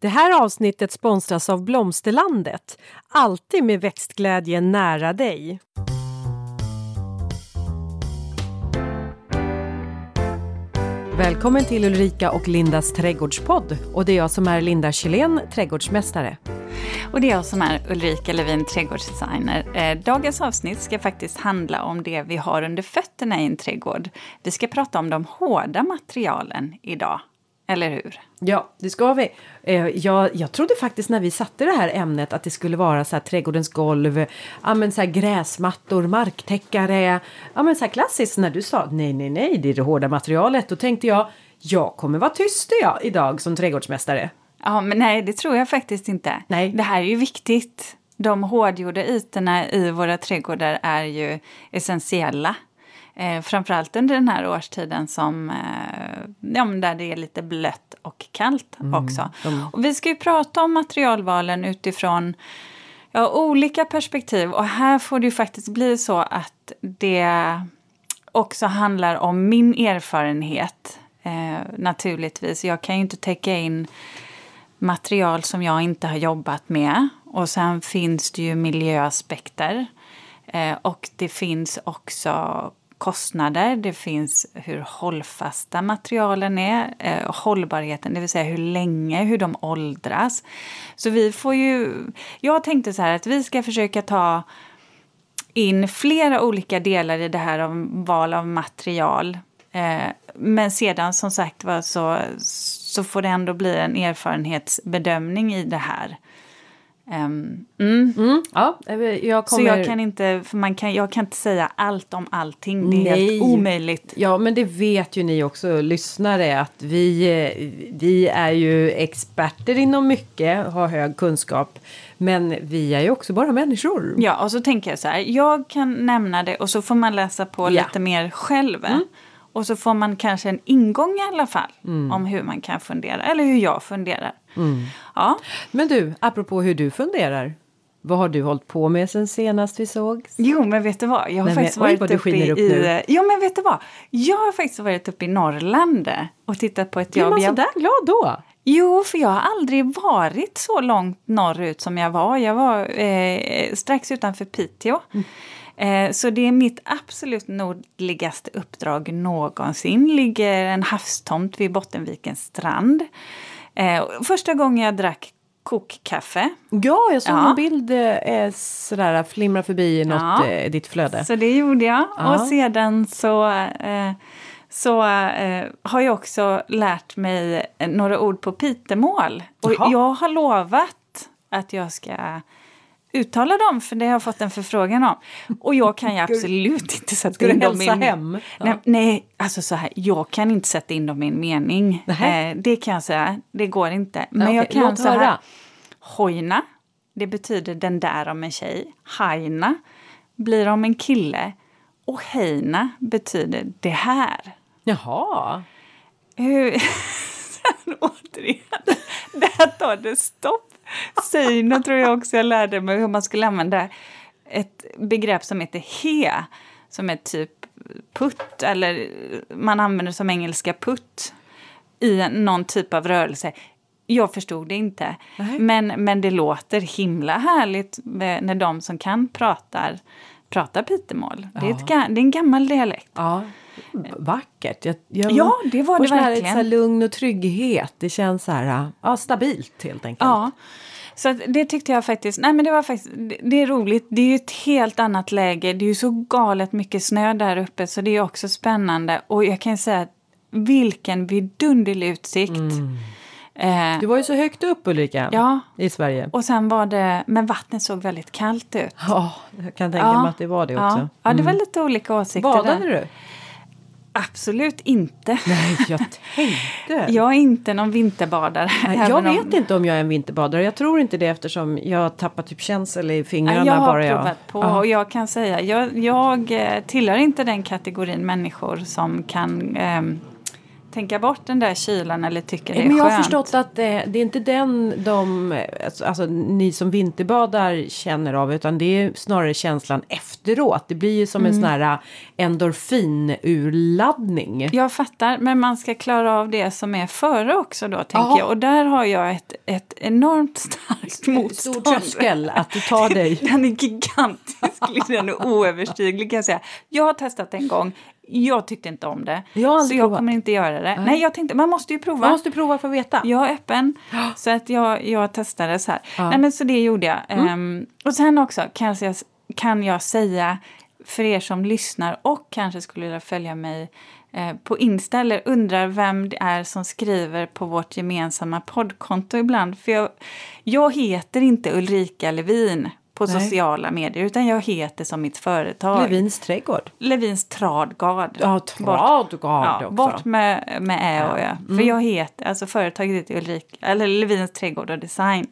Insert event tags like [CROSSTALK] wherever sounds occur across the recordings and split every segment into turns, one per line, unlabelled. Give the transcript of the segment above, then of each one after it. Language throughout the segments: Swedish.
Det här avsnittet sponsras av Blomsterlandet. Alltid med växtglädje nära dig. Välkommen till Ulrika och Lindas trädgårdspodd. Och det är jag som är Linda Kjellén, trädgårdsmästare.
Och det är jag som är Ulrika Levin, trädgårdsdesigner. Eh, dagens avsnitt ska faktiskt handla om det vi har under fötterna i en trädgård. Vi ska prata om de hårda materialen idag. Eller hur?
Ja, det ska vi. Eh, jag, jag trodde faktiskt när vi satte det här ämnet att det skulle vara så här trädgårdens golv, ja men så här gräsmattor, marktäckare, ja men så här klassiskt när du sa nej, nej, nej, det är det hårda materialet. Då tänkte jag, jag kommer vara tyst jag idag som trädgårdsmästare.
Ja, men nej, det tror jag faktiskt inte.
Nej.
Det här är ju viktigt. De hårdgjorda ytorna i våra trädgårdar är ju essentiella. Eh, framförallt under den här årstiden som, eh, ja, där det är lite blött och kallt
Mm,
också. Och vi ska ju prata om materialvalen utifrån ja, olika perspektiv. Och här får det ju faktiskt bli så att det också handlar om min erfarenhet. Eh, naturligtvis. Jag kan ju inte täcka in material som jag inte har jobbat med. Och sen finns det ju miljöaspekter. Eh, och det finns också kostnader, det finns hur hållfasta materialen är, eh, hållbarheten, det vill säga hur länge, hur de åldras. Så vi får ju... Jag tänkte så här att vi ska försöka ta in flera olika delar i det här om val av material. Eh, men sedan som sagt var så, så får det ändå bli en erfarenhetsbedömning i det här. Um, mm.
Mm, ja, jag kommer...
Så jag kan, inte, för man kan, jag kan inte säga allt om allting, det är
Nej.
helt omöjligt.
Ja, men det vet ju ni också lyssnare att vi, eh, vi är ju experter inom mycket, har hög kunskap. Men vi är ju också bara människor.
Ja, och så tänker jag så här, jag kan nämna det och så får man läsa på
Ja.
lite mer själv. Och så får man kanske en ingång i alla fall om hur man kan fundera, eller hur jag funderar. Ja.
Men du, apropå hur du funderar. Vad har du hållit på med sen senast vi sågs?
Jo, men vet du vad? Jag har
Nej,
faktiskt
men- oj,
varit
du
uppe i...
upp nu.
i jo, men vet du vad? Jag har faktiskt varit uppe i Norrland och tittat på ett
Blir
jobb.
man
Jag-
sådär glad då?
Jo, för jag har aldrig varit så långt norrut som jag var. Jag var eh, strax utanför Piteå. Eh, så det är mitt absolut nordligaste uppdrag någonsin. Ligger en havstomt vid Bottenvikens strand. Eh, första gången jag drack kokkaffe.
Ja, jag såg
Ja.
en bild eh, sådär flimra förbi i något,
Ja.
eh, ditt flöde.
Så det gjorde jag.
Ja.
Och sedan så, eh, så eh, har jag också lärt mig eh, några ord på pitemål. Och
Jaha.
jag har lovat att jag ska uttala dem, för det har jag fått en förfrågan om. Och jag kan ju absolut inte sätta
Ska
in dem i...
hem? Ja.
Nej, nej, alltså så här, jag kan inte sätta in dem i en mening. Eh, det kan jag säga, det går inte. Men
Okej,
jag kan
låt
så här. Hojna, det betyder den där om en tjej. Haina blir om en kille. Och heina betyder det här.
Jaha.
Hur... [LAUGHS] Återigen, där tar det stopp. Synen tror jag också jag lärde mig hur man skulle använda ett begrepp som heter he. Som är typ putt, eller man använder som engelska putt i någon typ av rörelse. Jag förstod det inte.
Nej.
Men, men det låter himla härligt när de som kan pratar, pratar pitemål. Det, är ett, det är en gammal dialekt.
Ja, vackert. Jag, jag
Ja, det var det
sån här,
verkligen.
Så här lugn och trygghet. Det känns så här, ja, stabilt helt enkelt.
Ja. Så det tyckte jag faktiskt, nej men det var faktiskt, det, är roligt. Det är ju ett helt annat läge. Det är ju så galet mycket snö där uppe så det är också spännande. Och jag kan säga att vilken vidunderlig utsikt. Eh,
Du var ju så högt upp Ulrika,
Ja.
i Sverige.
och sen var det, men vattnet såg väldigt kallt ut.
Ja, jag kan tänka mig att det var det också. Mm.
Ja, ja det var lite olika åsikter
Badade
där.
du?
Absolut inte.
Nej, jag tänkte. [LAUGHS]
Jag är inte någon vinterbadare.
Nej, jag
även om-
vet inte om jag är en vinterbadare. Jag tror inte det eftersom jag tappar typ känsel i fingrarna.
jag har
bara jag.
provat på
Ja.
och jag kan säga, jag, jag eh, tillhör inte den kategorin människor som kan ehm, tänka bort den där kylan eller tycker det är
Men jag
skönt.
har förstått att det, det, är inte den de, alltså, alltså ni som vinterbadar känner av utan det är snarare känslan efteråt. Det blir ju som mm. en sån här eh, endorfinurladdning.
Jag fattar, men man ska klara av det som är före också då tänker
Aha.
jag. Och där har jag ett, ett enormt starkt motstånd.
Stor tröskel att du tar dig. [LAUGHS]
den är gigantisk, liksom, den är oöverstiglig kan jag säga. Jag har testat en gång jag tyckte inte om det.
Jag
så jag
provat.
kommer inte göra det. Nej. Nej. jag tänkte, man måste ju prova.
Man måste prova för att veta.
Jag är öppen. Så att jag, jag testade så här.
Ja.
Nej men så det gjorde jag. Mm. Um, och sen också kan jag, kan jag säga för er som lyssnar och kanske skulle vilja följa mig eh, på Insta eller undrar vem det är som skriver på vårt gemensamma poddkonto ibland. För jag, jag heter inte Ulrika Levin på
Nej.
sociala medier utan jag heter som mitt företag.
Levins trädgård.
Levins tradgard.
Ja,
tradgard
bort,
ja. Bort med, med ä och ö. Ja. Mm. För jag heter, alltså företaget heter Ulrika, eller Levins trädgård och design.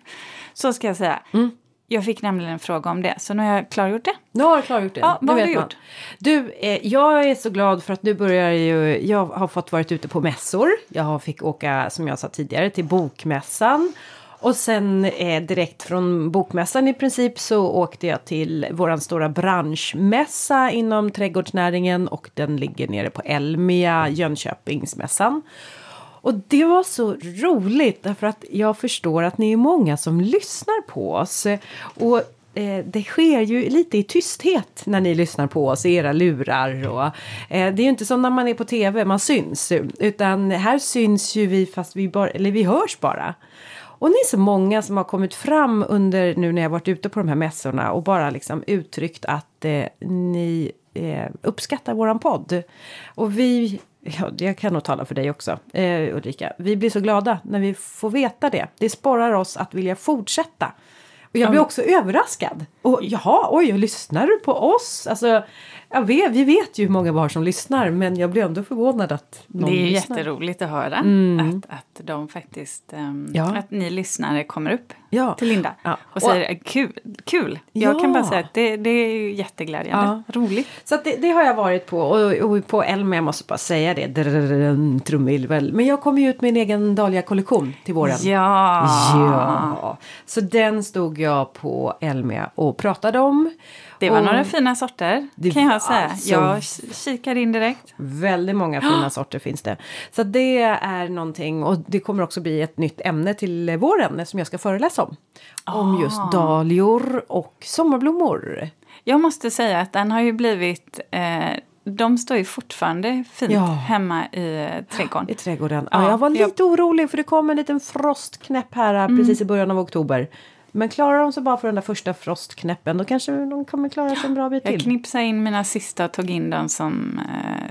Så ska jag säga.
Mm.
Jag fick nämligen en fråga om det, så nu har jag klargjort det.
Nu har du klargjort det.
Ja, vad har du gjort? Man.
Du, eh, jag är så glad för att nu börjar ju... Jag har fått varit ute på mässor. Jag fick åka, som jag sa tidigare, till Bokmässan och sen eh, direkt från bokmässan i princip så åkte jag till våran stora branschmässa inom trädgårdsnäringen och den ligger nere på Elmia, Jönköpingsmässan. Och det var så roligt därför att jag förstår att ni är många som lyssnar på oss. Och eh, det sker ju lite i tysthet när ni lyssnar på oss i era lurar. Och, eh, det är ju inte som när man är på tv, man syns. Utan här syns ju vi fast vi bara, eller vi hörs bara. Och ni är så många som har kommit fram under nu när jag varit ute på de här mässorna och bara liksom uttryckt att eh, ni eh, uppskattar våran podd. Och vi, ja, jag kan nog tala för dig också eh, Ulrika, vi blir så glada när vi får veta det. Det sporrar oss att vilja fortsätta. Och jag blir också överraskad. Och jaha, oj, lyssnar du på oss? Alltså, jag vet, vi vet ju hur många vi har som lyssnar men jag blir ändå förvånad att någon
Det är
lyssnar.
jätteroligt att höra mm. att, att de faktiskt,
um, ja.
att ni lyssnare kommer upp
ja.
till Linda
ja.
och säger och, kul, kul. Jag kan bara säga att det, det är jätteglädjande, roligt.
Så det, det, har jag varit på och, och på Elm, jag måste bara säga det, trumvirvel. Men jag kom ju ut med en egen Dahlia-kollektion till våren.
Ja. ja!
Så den stod jag på Elmia och pratade om.
Det var
och
några fina sorter
Det
kan jag säga.
alltså-
Jag kikar in direkt.
Väldigt många fina [GASPS] sorter finns det. Så det är någonting och det kommer också bli ett nytt ämne till våren som jag ska föreläsa om. Om
Ah.
just dahlior och sommarblommor.
Jag måste säga att den har ju blivit... Eh, de står ju fortfarande fint
Ja.
hemma i eh, trädgården.
I trädgården.
Ja,
Ja, jag var lite orolig för det kom en liten frostknäpp här
Mm.
precis i början av oktober. Men klarar de sig bara för den där första frostknäppen då kanske de kommer klara sig en bra bit
Jag
till.
knipsade in mina sista och tog in dem som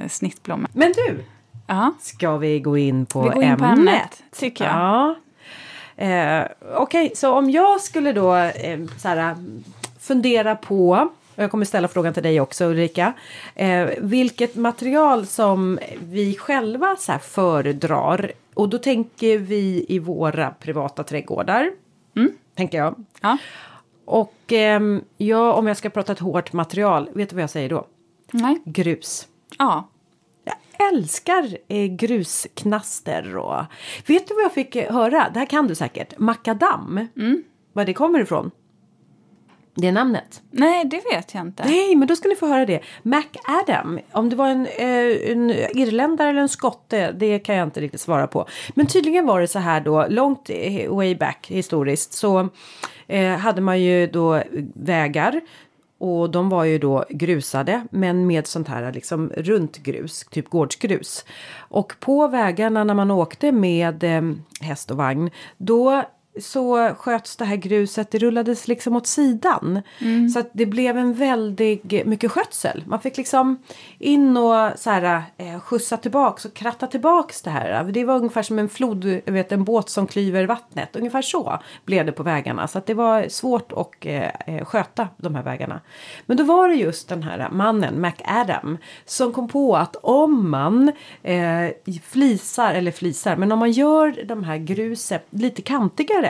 eh, snittblommor.
Men du,
Ja,
ska vi gå in på
vi går in
ämnet?
på ämnet, tycker jag.
Ja. Eh, Okej, så om jag skulle då eh, så här, fundera på och jag kommer ställa frågan till dig också Ulrika. Eh, vilket material som vi själva så föredrar. Och då tänker vi i våra privata trädgårdar. Tänker jag.
Ja.
Och ehm, ja, om jag ska prata ett hårt material, vet du vad jag säger då?
Nej.
Grus.
Ja.
Jag älskar eh, grusknaster och vet du vad jag fick eh, höra? Det här kan du säkert. Makadam.
Mm.
Var det kommer ifrån? Det namnet.
Nej, det vet jag inte.
Nej, men då ska ni få höra det. MacAdam, om det var en, eh, en irländare eller en skotte, det kan jag inte riktigt svara på. Men tydligen var det så här då, långt eh, way back historiskt så eh, hade man ju då vägar och de var ju då grusade men med sånt här liksom runt grus, typ gårdsgrus. Och på vägarna när man åkte med eh, häst och vagn då så sköts det här gruset, det rullades liksom åt sidan. Så att det blev en väldig mycket skötsel. Man fick liksom in och så här, eh, skjutsa tillbaks och kratta tillbaks det här. Det var ungefär som en flod, jag vet en båt som klyver vattnet. Ungefär så blev det på vägarna. Så att det var svårt att eh, eh, sköta de här vägarna. Men då var det just den här mannen, MacAdam, som kom på att om man eh, flisar, eller flisar, men om man gör de här gruset lite kantigare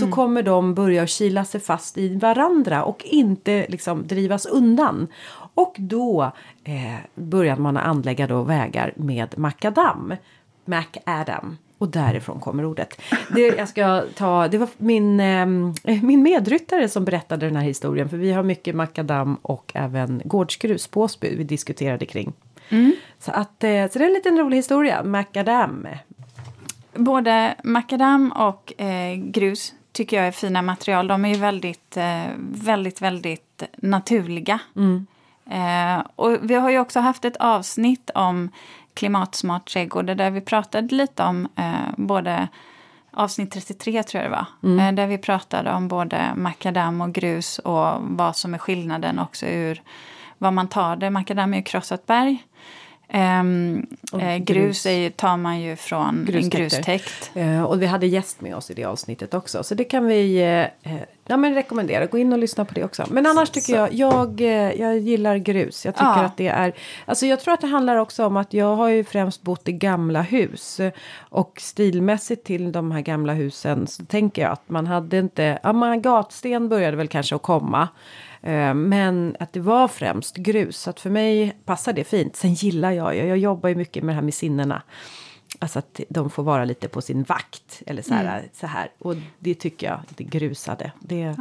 så kommer de börja kila sig fast i varandra och inte liksom drivas undan. Och då eh, började man anlägga då vägar med makadam. MacAdam. Och därifrån kommer ordet. Det, jag ska ta, det var min, eh, min medryttare som berättade den här historien. För vi har mycket makadam och även gårdsgrus på Åsby vi diskuterade kring. Mm. Så, att, eh, så det är en liten rolig historia. Makadam.
Både makadam och eh, grus tycker jag är fina material. De är ju väldigt, eh, väldigt, väldigt naturliga. Mm. Eh, och vi har ju också haft ett avsnitt om klimatsmart trädgård där vi pratade lite om eh, både avsnitt 33 tror jag det var. Mm. Eh, där vi pratade om både makadam och grus och vad som är skillnaden också ur vad man tar det. Makadam är ju krossat berg. Um, eh, grus är, tar man ju från en grustäkt.
Uh, och vi hade gäst med oss i det avsnittet också. Så det kan vi uh, ja, men rekommendera. Gå in och lyssna på det också. Men annars tycker jag, jag, jag gillar grus. Jag tycker ja. att det är, alltså jag tror att det handlar också om att jag har ju främst bott i gamla hus. Och stilmässigt till de här gamla husen så tänker jag att man hade inte, ja man gatsten började väl kanske att komma. Eh, men att det var främst grus. Så att för mig passar det fint. Sen gillar jag, jag, jag jobbar ju mycket med det här med sinnena. Alltså att de får vara lite på sin vakt. Eller så här. Mm. Så här. Och det tycker jag, det grusade. Det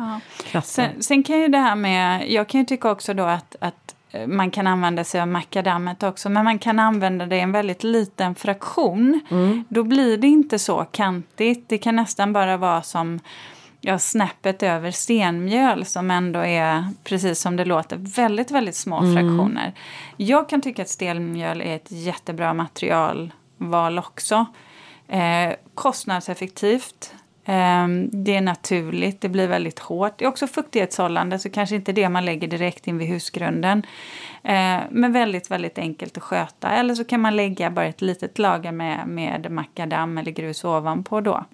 ja. sen, sen kan ju det här med, jag kan ju tycka också då att, att eh, man kan använda sig av makadammet också, men man kan använda det i en väldigt liten fraktion. Mm. Då blir det inte så kantigt. Det kan nästan bara vara som ja, snäppet över stenmjöl som ändå är, precis som det låter, väldigt, väldigt små mm. fraktioner. Jag kan tycka att stenmjöl är ett jättebra materialval också. Eh, kostnadseffektivt. Eh, det är naturligt, det blir väldigt hårt. Det är också fuktighetshållande, så kanske inte det man lägger direkt in vid husgrunden. Eh, men väldigt, väldigt enkelt att sköta. Eller så kan man lägga bara ett litet lager med, med makadam eller grus ovanpå då.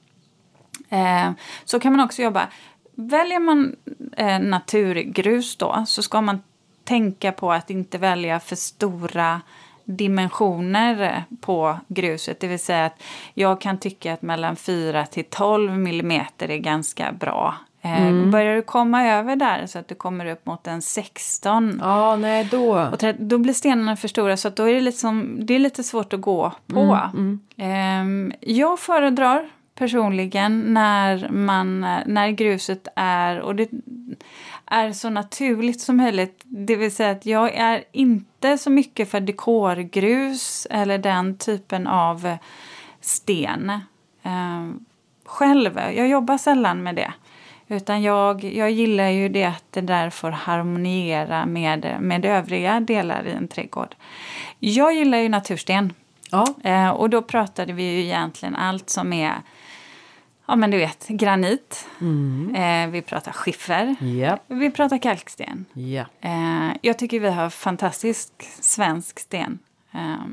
Eh, så kan man också jobba. Väljer man eh, naturgrus då så ska man tänka på att inte välja för stora dimensioner på gruset. Det vill säga att jag kan tycka att mellan 4 till 12 millimeter är ganska bra. Eh, mm. Börjar du komma över där så att du kommer upp mot en 16.
Ja, nej då.
Och då blir stenarna för stora så att då är det, liksom, det är lite svårt att gå på. Mm, mm. Jag föredrar personligen när, man, när gruset är, och det är så naturligt som möjligt. Det vill säga att jag är inte så mycket för dekorgrus eller den typen av sten eh, själv. Jag jobbar sällan med det. Utan jag, jag gillar ju det att det där får harmoniera med, med övriga delar i en trädgård. Jag gillar ju natursten. Ja. Eh, och då pratade vi ju egentligen allt som är Ja men du vet, granit. Mm. Eh, vi pratar skiffer.
Yep.
Vi pratar kalksten.
Yep.
Eh, jag tycker vi har fantastisk svensk sten eh,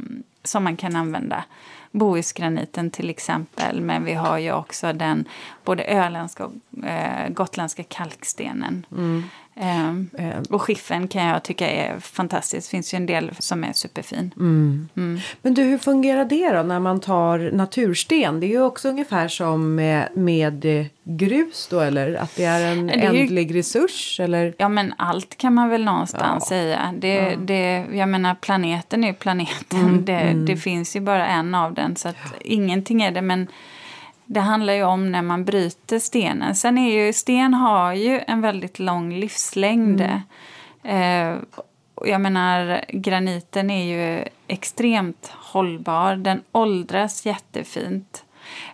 som man kan använda. Bohusgraniten till exempel, men vi har ju också den både öländska och eh, gotländska kalkstenen. Mm. Um, och skiffen kan jag tycka är fantastiskt. Det finns ju en del som är superfin.
Mm. Mm. Men du, hur fungerar det då när man tar natursten? Det är ju också ungefär som med, med grus då eller? Att det är en det är ändlig ju... resurs eller?
Ja men allt kan man väl någonstans ja. säga. Det, ja. det, jag menar planeten är ju planeten. Mm. Det, mm. det finns ju bara en av den så att ingenting är det. Men det handlar ju om när man bryter stenen. Sen är ju sten har ju en väldigt lång livslängd. Mm. Eh, jag menar, graniten är ju extremt hållbar. Den åldras jättefint.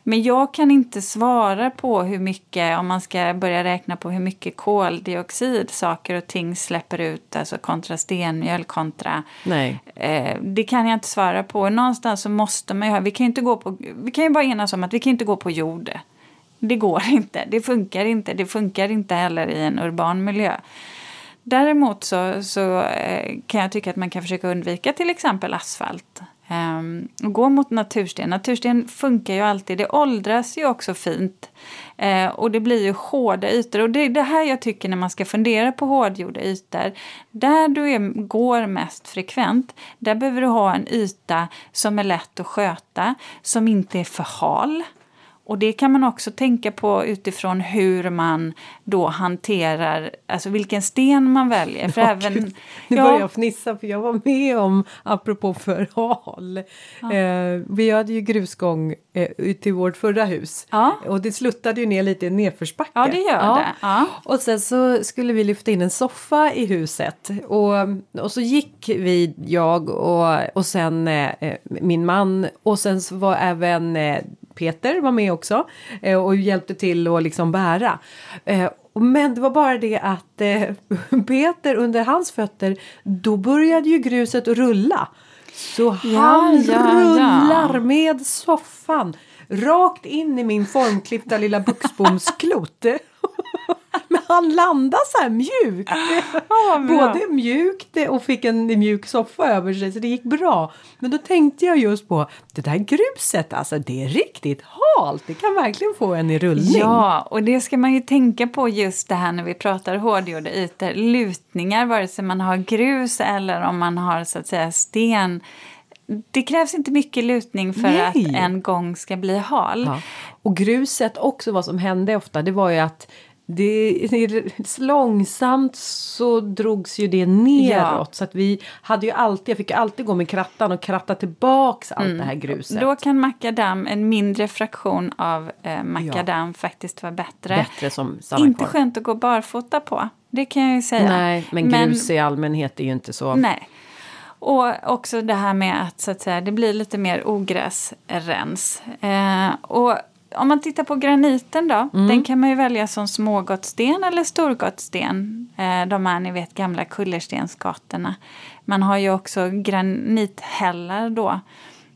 Men jag kan inte svara på hur mycket, om man ska börja räkna på hur mycket koldioxid saker och ting släpper ut, alltså kontra stenmjöl kontra...
Nej.
Eh, det kan jag inte svara på. Någonstans så måste man ju ha, vi kan ju inte gå på, vi kan ju bara enas om att vi kan inte gå på jord. Det går inte, det funkar inte, det funkar inte heller i en urban miljö. Däremot så, så eh, kan jag tycka att man kan försöka undvika till exempel asfalt. Um, och gå mot natursten. Natursten funkar ju alltid. Det åldras ju också fint. Uh, och det blir ju hårda ytor. Och det är det här jag tycker när man ska fundera på hårdgjorda ytor. Där du är, går mest frekvent, där behöver du ha en yta som är lätt att sköta, som inte är för hal och det kan man också tänka på utifrån hur man då hanterar, alltså vilken sten man väljer. För [LAUGHS]
Ja,
även,
gud. Nu
ja,
börjar jag fnissa för jag var med om, apropå förhal, eh, vi hade ju grusgång eh, till vårt förra hus.
Ja.
Och det sluttade ju ner lite i nedförsbacke.
Ja, det gör det. Ja.
Och sen så skulle vi lyfta in en soffa i huset. Och, och så gick vi, jag och, och sen eh, min man och sen så var även eh, Peter var med också eh, och hjälpte till att liksom bära. Eh, men det var bara det att eh, [LAUGHS] Peter under hans fötter då började ju gruset rulla. Så
Ja,
han
ja,
rullar
ja.
med soffan rakt in i min formklippta lilla buxbomsklot. [LAUGHS] [LAUGHS] Men han landade så här mjukt.
bra.
Både mjukt och fick en mjuk soffa över sig så det gick bra. Men då tänkte jag just på det där gruset alltså det är riktigt halt. Det kan verkligen få en i rullning.
Ja, och det ska man ju tänka på just det här när vi pratar hårdgjorda ytor. Lutningar, vare sig man har grus eller om man har så att säga sten. Det krävs inte mycket lutning för
Nej.
att en gång ska bli hal.
Ja. Och gruset också vad som hände ofta det var ju att det, det, långsamt så drogs ju det neråt
Ja.
så att vi hade ju alltid, jag fick alltid gå med krattan och kratta tillbaks allt det här gruset.
Mm. Då kan makadam, en mindre fraktion av eh, makadam faktiskt vara bättre.
Bättre som
Inte
kvar.
skönt att gå barfota på, det kan jag ju säga.
Nej, men grus i allmänhet är ju inte så.
Nej. Och också det här med att, så att säga, det blir lite mer ogräsrens. Eh, och om man tittar på graniten då,
Mm.
den kan man ju välja som smågottsten eller storgottsten. Eh, de här ni vet gamla kullerstensgatorna. Man har ju också granithällar då.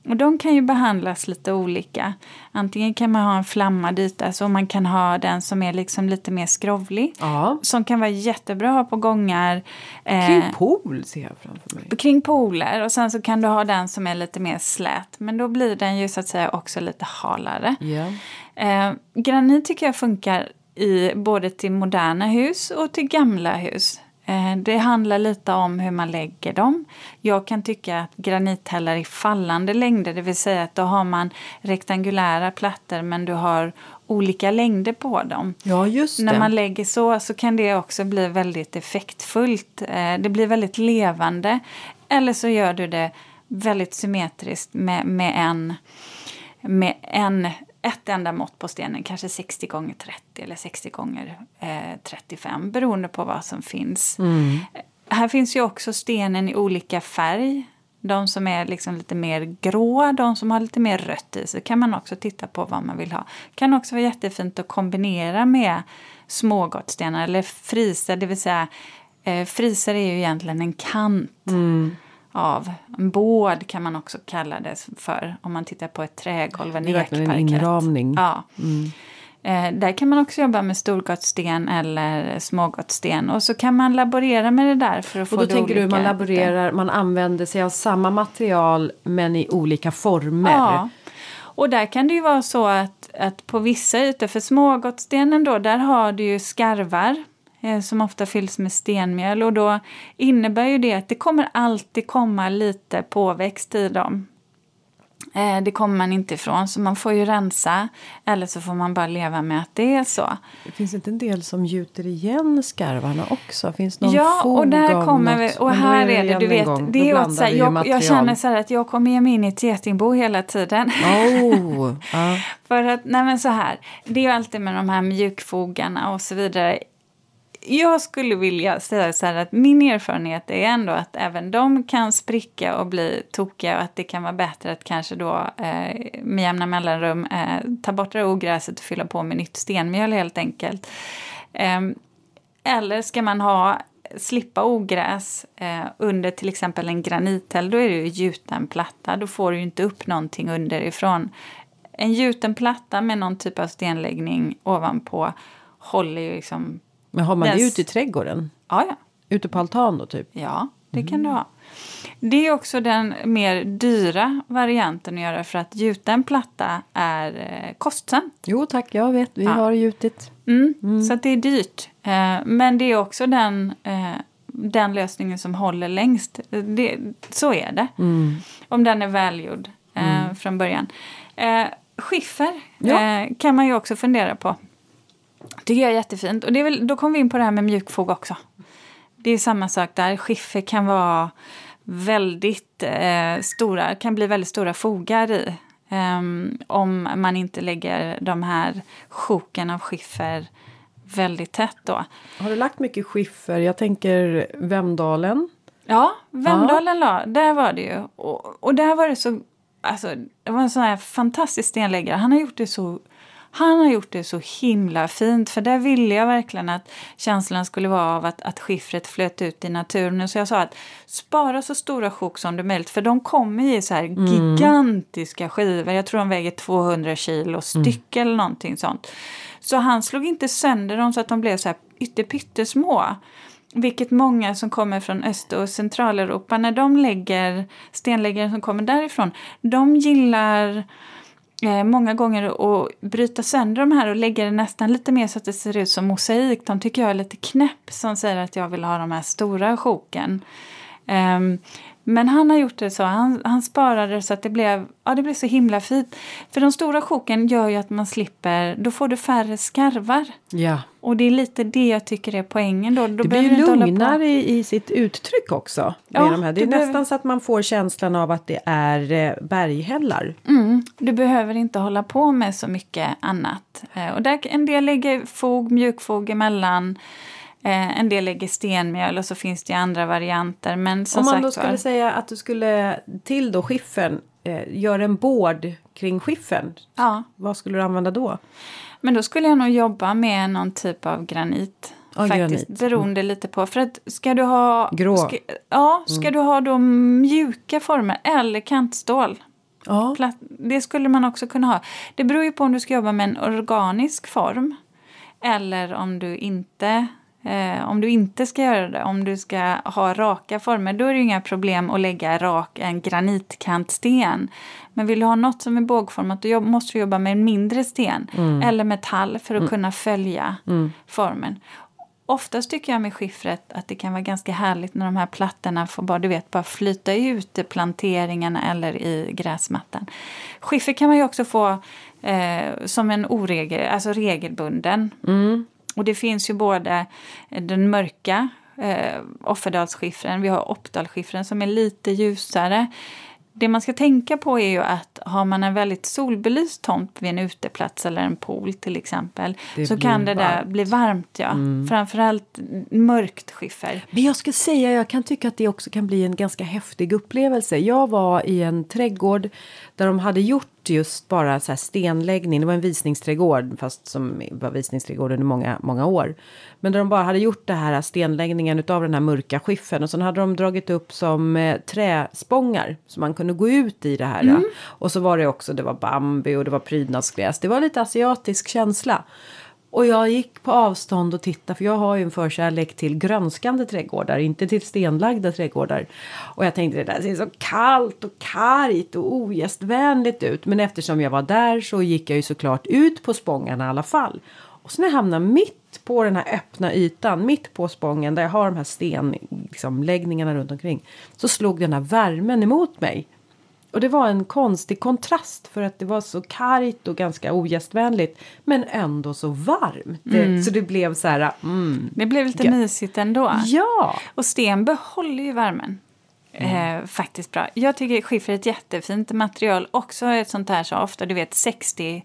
Och de kan ju behandlas lite olika. Antingen kan man ha en flammad yta, så man kan ha den som är liksom lite mer skrovlig.
Ja.
Som kan vara jättebra att ha på gångar. eh,
Kring pool ser jag framför mig.
kring pooler och sen så kan du ha den som är lite mer slät. Men då blir den ju så att säga också lite halare.
Ja.
Eh, granit tycker jag funkar i både till moderna hus och till gamla hus. Eh, det handlar lite om hur man lägger dem. Jag kan tycka att granithällar i fallande längder, det vill säga att då har man rektangulära plattor men du har olika längder på dem.
ja, just det.
När man lägger så så kan det också bli väldigt effektfullt. Eh, Det blir väldigt levande. Eller så gör du det väldigt symmetriskt med, med, en, med en, ett enda mått på stenen. Kanske 60 gånger 30 eller 60 gånger eh, 35 beroende på vad som finns.
Mm.
Här finns ju också stenen i olika färg. De som är liksom lite mer grå, de som har lite mer rött i sig kan man också titta på vad man vill ha. Kan också vara jättefint att kombinera med smågottstenar eller friser, det vill säga eh, friser är ju egentligen en kant
Mm.
Av en båd kan man också kalla det för om man tittar på ett trägolv, en
Det är en
ekparkett.
inramning.
Ja. Eh, där kan man också jobba med storgottsten eller smågottsten och så kan man laborera med det där för att få
Och då
det
tänker du man laborerar, man använder sig av samma material men i olika former.
Ja. Och där kan det ju vara så att, att på vissa ytor, för smågottstenen då, där har du ju skarvar som ofta fylls med stenmjöl och då innebär ju det att det kommer alltid komma lite påväxt i dem. Eh, det kommer man inte ifrån, så man får ju rensa eller så får man bara leva med att det är så.
Det finns inte en del som gjuter igen skarvarna också? Finns någon
Ja, och där kommer vi. Och här är det, du vet,
gång.
det är så här, jag, jag känner så här att jag kommer ge mig in i ett getingbo hela tiden. [LAUGHS]
Oh, ja. [LAUGHS]
För att, nej men så här, det är ju alltid med de här mjukfogarna och så vidare. Jag skulle vilja säga så här att min erfarenhet är ändå att även de kan spricka och bli tokiga och att det kan vara bättre att kanske då eh, med jämna mellanrum eh, ta bort det ogräset och fylla på med nytt stenmjöl helt enkelt. Eh, eller ska man ha slippa ogräs eh, under till exempel en granithäll, då är det ju gjuten platta. Då får du ju inte upp någonting underifrån. En gjuten platta med någon typ av stenläggning ovanpå håller ju liksom...
Men har man det
Den-
ute i trädgården?
Ja, ja.
Ute på altan då typ?
Ja, det kan du ha. Det är också den mer dyra varianten att göra för att gjuten platta är eh, kostsam.
Jo tack, jag vet. Vi
Ja.
har gjutit.
Mm, Så att det är dyrt. Eh, men det är också den, eh, den lösningen som håller längst. Det, så är det. Om den är välgjord eh, från början. Skiffer
Ja.
kan man ju också fundera på. Tycker jag är jättefint. Och det är väl, då kommer vi in på det här med mjukfog också. Det är samma sak där. Skiffer kan vara väldigt eh, stora, kan bli väldigt stora fogar i. Ehm, om man inte lägger de här sjoken av skiffer väldigt tätt då.
Har du lagt mycket skiffer? Jag tänker Vemdalen.
Ja, Vemdalen la, där var det ju. Och, och där var det så, alltså det var en sån här fantastisk stenläggare. Han har gjort det så han har gjort det så himla fint för där ville jag verkligen att känslan skulle vara av att, att skiffret flöt ut i naturen. Så jag sa att spara så stora sjok som det är möjligt för de kommer i så här gigantiska skivor. Jag tror de väger 200 kilo styck eller någonting sånt. Så han slog inte sönder dem så att de blev så här ytterpyttesmå. Vilket många som kommer från Öst och Centraleuropa, när de lägger stenläggare som kommer därifrån, de gillar eh, många gånger att bryta sönder de här och lägga det nästan lite mer så att det ser ut som mosaik. De tycker jag är lite knäpp som säger att jag vill ha de här stora sjoken. Ehm, men han har gjort det så, han, han sparade så att det blev, ja, det blev så himla fint. För de stora sjoken gör ju att man slipper, då får du färre skarvar.
Ja.
Och det är lite det jag tycker är poängen då. då
Det blir ju lugnare i, i sitt uttryck också. Med
Ja,
de här. Det är
du behöver-
nästan så att man får känslan av att det är eh, berghällar.
Mm, du behöver inte hålla på med så mycket annat. Eh, och där, en del lägger fog, mjukfog emellan. Eh, en del lägger stenmjöl och så finns det andra varianter. Men som
Om man
sagt
då
var-
skulle säga att du skulle till då skiffern, eh, göra en bård kring skiffern.
Ja,
Vad skulle du använda då?
men då skulle jag nog jobba med någon typ av granit.
Ja,
faktiskt,
granit. Mm.
beroende lite på. För att ska du ha...
Grå. Mm.
Ska, ja, ska du ha då mjuka former eller kantstål.
Ja.
Platt, det skulle man också kunna ha. Det beror ju på om du ska jobba med en organisk form eller om du inte eh, om du inte ska göra det, om du ska ha raka former, då är det ju inga problem att lägga rak en granitkantsten. Men vill du ha något som är bågformat, då måste du jobba med en mindre sten eller metall för att kunna följa formen. Oftast tycker jag med skiffret att det kan vara ganska härligt när de här plattorna får bara, du vet, bara flyta ut i planteringarna eller i gräsmattan. Skiffer kan man ju också få eh, som en oregel, alltså regelbunden. Och det finns ju både eh, den mörka eh, Offerdalsskiffern, vi har Oppdalsskiffern som är lite ljusare. Det man ska tänka på är ju att har man en väldigt solbelyst tomt vid en uteplats eller en pool till exempel
Det
så kan det där
varmt. Mm.
bli varmt. Ja. Framförallt mörkt skiffer.
Men jag ska säga, jag kan tycka att det också kan bli en ganska häftig upplevelse. Jag var i en trädgård där de hade gjort just bara så stenläggning. Det var en visningsträdgård, fast som var visningsträdgård under många, många år. Men där de bara hade gjort det här stenläggningen utav den här mörka skiffern. Och sen hade de dragit upp som eh, träspångar. Så man kunde gå ut i det här. Och så var det också, det var bambu och det var prydnadsgräs. Det var lite asiatisk känsla. Och jag gick på avstånd och tittade för jag har ju en förkärlek till grönskande trädgårdar, inte till stenlagda trädgårdar. Och jag tänkte det där ser så kallt och kargt och ogästvänligt ut. Men eftersom jag var där så gick jag ju såklart ut på spångarna i alla fall. Och så när jag hamnade mitt på den här öppna ytan, mitt på spången där jag har de här stenläggningarna liksom, runt omkring. Så slog den här värmen emot mig. Och det var en konstig kontrast för att det var så kargt och ganska ogästvänligt men ändå så varmt. Det, så det blev så här, mm.
Det blev lite
Ja.
mysigt ändå.
Ja!
Och sten behåller ju värmen. Eh, faktiskt bra. Jag tycker skiffer är ett jättefint material. Också ett sånt här så ofta, du vet 60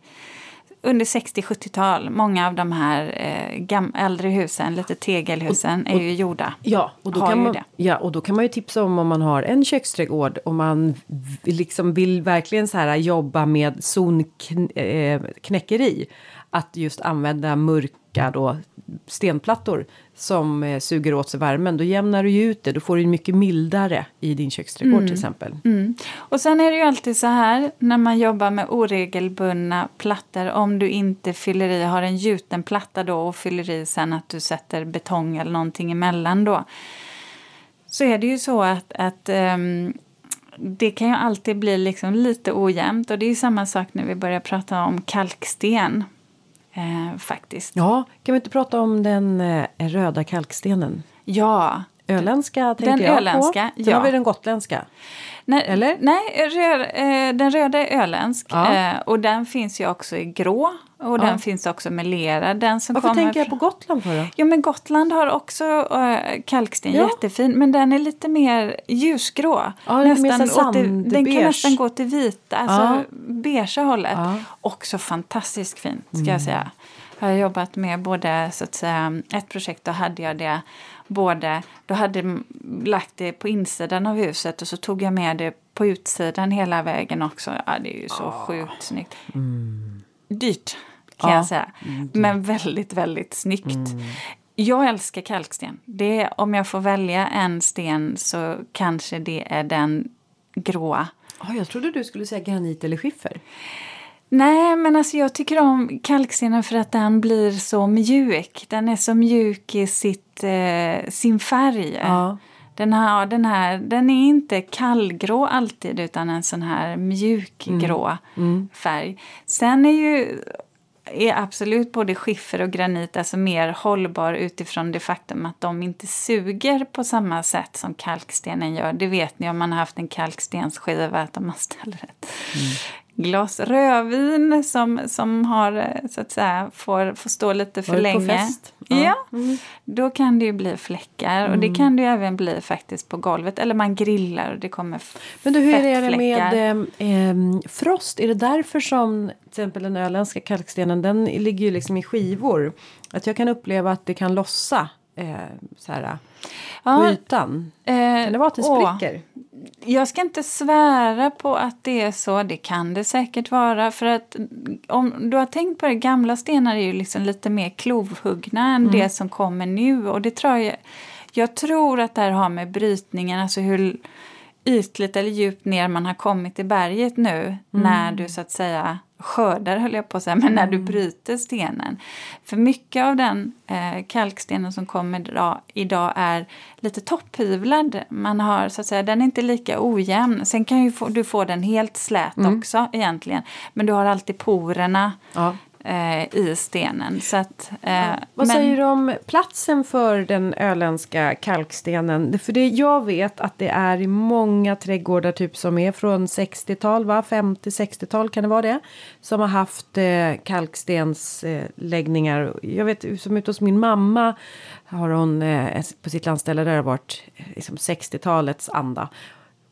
under 60-70-tal, många av de här eh, gam- äldre husen, lite tegelhusen, är ju gjorda.
Ja och, då kan man,
det.
ja, och då kan man ju tipsa om om man har en köksträdgård och man liksom vill verkligen så här jobba med zonknäckeri. Att just använda mörka då, stenplattor som eh, suger åt sig värmen. Då jämnar du ju ut det. Då får du mycket mildare i din köksträdgård till exempel.
Mm. Och sen är det ju alltid så här när man jobbar med oregelbundna plattor om du inte fyller i, har en gjuten platta då och fyller i sen att du sätter betong eller någonting emellan då. Så är det ju så att, att ehm, det kan ju alltid bli liksom lite ojämnt och det är ju samma sak när vi börjar prata om kalksten. Eh, faktiskt.
Ja, kan vi inte prata om den eh, röda kalkstenen?
Ja,
öländska tänker
Den
jag
öländska,
på. Sen
ja.
har vi den gotländska.
Nej,
Eller?
Nej, rö, eh, den röda är öländsk
Ja.
eh, och den finns ju också i grå och den finns också melerad. Den som
Varför
kommer
tänker jag på Gotland för då?
Ja men Gotland har också äh, kalksten,
Ja.
jättefin, men den är lite mer ljusgrå.
Ja, den så
åt det- den kan nästan gå till vita, alltså
Ja.
beigea hållet.
Ja. Mm.
Också fantastiskt fin, ska jag säga. Jag har jobbat med både, så att säga, ett projekt då hade jag det både, då hade jag lagt det på insidan av huset och så tog jag med det på utsidan hela vägen också. Ja, det är ju så sjukt snyggt. Dyrt kan
Ja.
jag säga. Men väldigt, väldigt snyggt. Jag älskar kalksten. Det om jag får välja en sten så kanske det är den gråa.
Ja, jag trodde du skulle säga granit eller skiffer.
Nej, men alltså jag tycker om kalkstenen för att den blir så mjuk. Den är så mjuk i sitt, eh, sin färg.
Ja.
Den, här, den, här, den är inte kallgrå alltid utan en sån här mjukgrå färg. Sen är ju är absolut både skiffer och granit alltså mer hållbar utifrån det faktum att de inte suger på samma sätt som kalkstenen gör. Det vet ni om man har haft en kalkstensskiva att om man ställer ett glas rödvin som, som har, eh, så att säga, får, får stå lite för länge. Ja,
Ja. Mm.
då kan det ju bli fläckar och det kan det ju även bli faktiskt på golvet. Eller man grillar och det kommer
Men du, hur är det med eh, frost? Är det därför som till exempel den öländska kalkstenen den ligger ju liksom i skivor? Att jag kan uppleva att det kan lossa eh, så här, på
Ja,
ytan.
eh,
Kan det vara att det
åh. Jag ska inte svära på att det är så, det kan det säkert vara. För att om du har tänkt på det, gamla stenar är ju liksom lite mer klovhuggna än det som kommer nu. Och det tror jag, jag tror att det här har med brytningen, alltså hur ytligt eller djupt ner man har kommit i berget nu när du så att säga skördar höll jag på att säga, men när du bryter stenen. För mycket av den eh, kalkstenen som kommer idag, idag är lite topphyvlad. Man har så att säga, den är inte lika ojämn. Sen kan ju få, du få den helt slät också egentligen. Men du har alltid porerna
Ja.
Eh, i stenen. Så att, eh,
Vad
men-
säger du om platsen för den öländska kalkstenen? För det jag vet att det är i många trädgårdar typ som är från 60-tal, va? 50-60-tal kan det vara det? Som har haft eh, kalkstensläggningar. jag vet som ute hos min mamma har hon eh, på sitt landställe där det har varit eh, liksom 60-talets anda.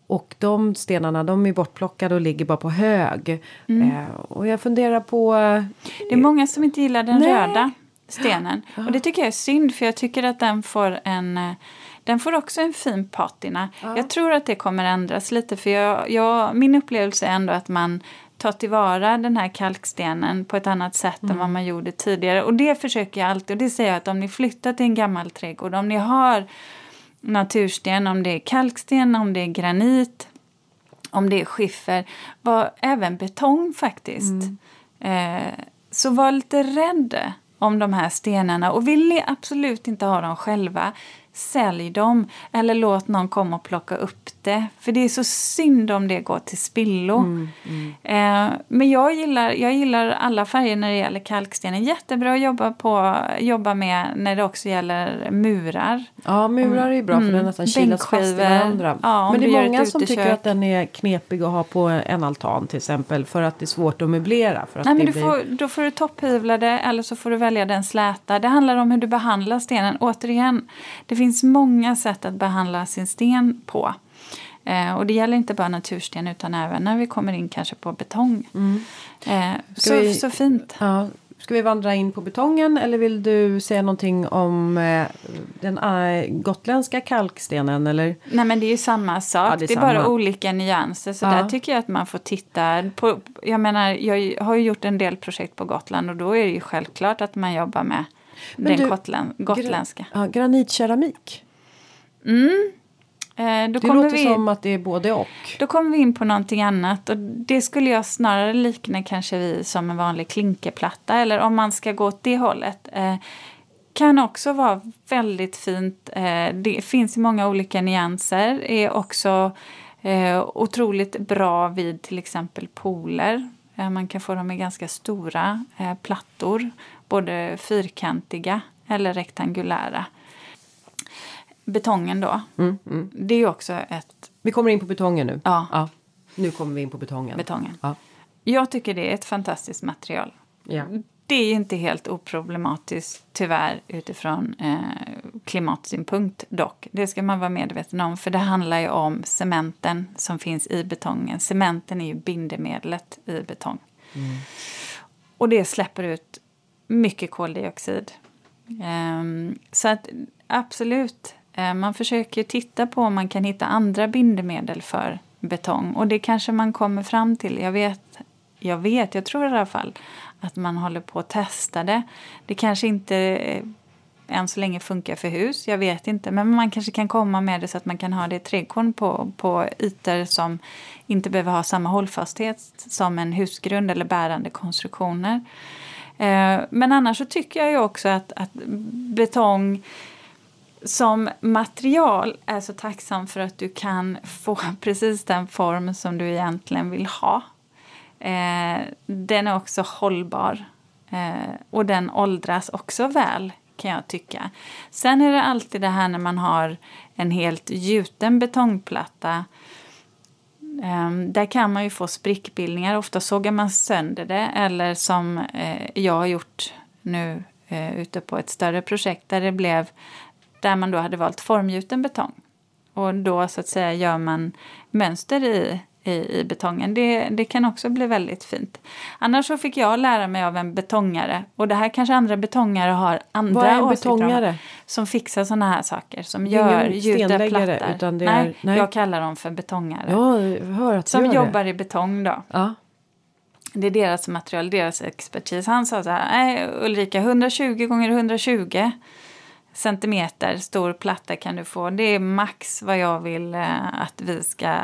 Och de stenarna de är bortplockade och ligger bara på hög.
Mm.
Eh, och jag funderar på... eh,
Det är många som inte gillar den
Nej.
röda stenen. Och det tycker jag är synd för jag tycker att den får en eh, den får också en fin patina. Jag tror att det kommer ändras lite för jag, jag, min upplevelse är ändå att man tar tillvara den här kalkstenen på ett annat sätt än vad man gjorde tidigare. Och det försöker jag alltid och det säger jag att om ni flyttar till en gammal trädgård, om ni har natursten, om det är kalksten, om det är granit, om det är skiffer, var även betong faktiskt. Eh, så var lite rädd om de här stenarna och vill absolut inte ha dem själva, sälj dem eller låt någon komma och plocka upp det. För det är så synd om det går till spillo. Eh, men jag gillar, jag gillar alla färger när det gäller kalkstenen. Jättebra att jobba, på, jobba med när det också gäller murar.
Ja, murar är bra för den nästan kilas fast i varandra.
Ja,
Men det är många som tycker att den är knepig att ha på en altan till exempel. För att det är svårt att möblera. För att
Nej, men du
blir...
får, då får du topphyvla det eller så får du välja den släta. Det handlar om hur du behandlar stenen. Återigen, det finns många sätt att behandla sin sten på. Eh, och det gäller inte bara natursten utan även när vi kommer in kanske på betong. Eh, så,
Mm. vi-
så fint.
Ja. Ska vi vandra in på betongen eller vill du säga någonting om eh, den eh, gotländska kalkstenen? Eller?
Nej men det är ju samma sak.
Ja,
det,
det är
är bara
samma.
olika nyanser. Så
Ja.
där tycker jag att man får titta på. Jag menar, jag har ju gjort en del projekt på Gotland och då är det ju självklart att man jobbar med
Men
den gotland, gotländska.
Ja, granitkeramik.
Eh, då
Det
kommer
låter
vi...
som att det är både och.
Då kommer vi in på någonting annat och det skulle jag snarare likna kanske vi som en vanlig klinkerplatta eller om man ska gå åt det hållet. Eh, kan också vara väldigt fint. Eh, det finns i många olika nyanser. Är också eh, otroligt bra vid till exempel pooler. Eh, man kan få dem i ganska stora eh, plattor. Både fyrkantiga eller rektangulära. betongen då.
Mm, mm.
Det är ju också ett
Vi kommer in på betongen nu.
Ja.
Nu kommer vi in på betongen.
betongen.
Ja.
Jag tycker det är ett fantastiskt material.
Ja.
Det är inte helt oproblematiskt tyvärr utifrån eh, klimatsynpunkt dock. Det ska man vara medveten om för det handlar ju om cementen som finns i betongen. Cementen är ju bindemedlet i betong. Och det släpper ut mycket koldioxid. Ehm, så att absolut, ehm, man försöker titta på om man kan hitta andra bindemedel för betong. Och det kanske man kommer fram till. Jag vet, jag vet, jag tror i alla fall att man håller på att testa det. Det kanske inte eh, än så länge funkar för hus, jag vet inte. Men man kanske kan komma med det så att man kan ha det i trädgården på, på ytor som inte behöver ha samma hållfasthet som en husgrund eller bärande konstruktioner. Eh, men annars så tycker jag ju också att, att betong som material är så tacksam för att du kan få [LAUGHS] precis den form som du egentligen vill ha. Eh, den är också hållbar eh, och den åldras också väl kan jag tycka. Sen är det alltid det här när man har en helt gjuten betongplatta Ehm, där kan man ju få sprickbildningar. Ofta sågar man sönder det eller som eh, jag har gjort nu eh, ute på ett större projekt där det blev där man då hade valt formgjuten betong. Och då så att säga gör man mönster i, i, i betongen. Det, det kan också bli väldigt fint. Annars så fick jag lära mig av en betongare och det här kanske andra betongare har andra
Vad är en
om,
betongare?
Som fixar sådana här saker. Som
Det är
gör
stenläggare,
plattor.
utan det
nej,
är- nej.
jag kallar dem för betongare.
Ja, jag hör att
Som jobbar
det.
i betong då.
Ja.
Det är deras material, deras expertis. Han sa så här, nej Ulrika 120 gånger 120 centimeter stor platta kan du få. Det är max vad jag vill eh, att vi ska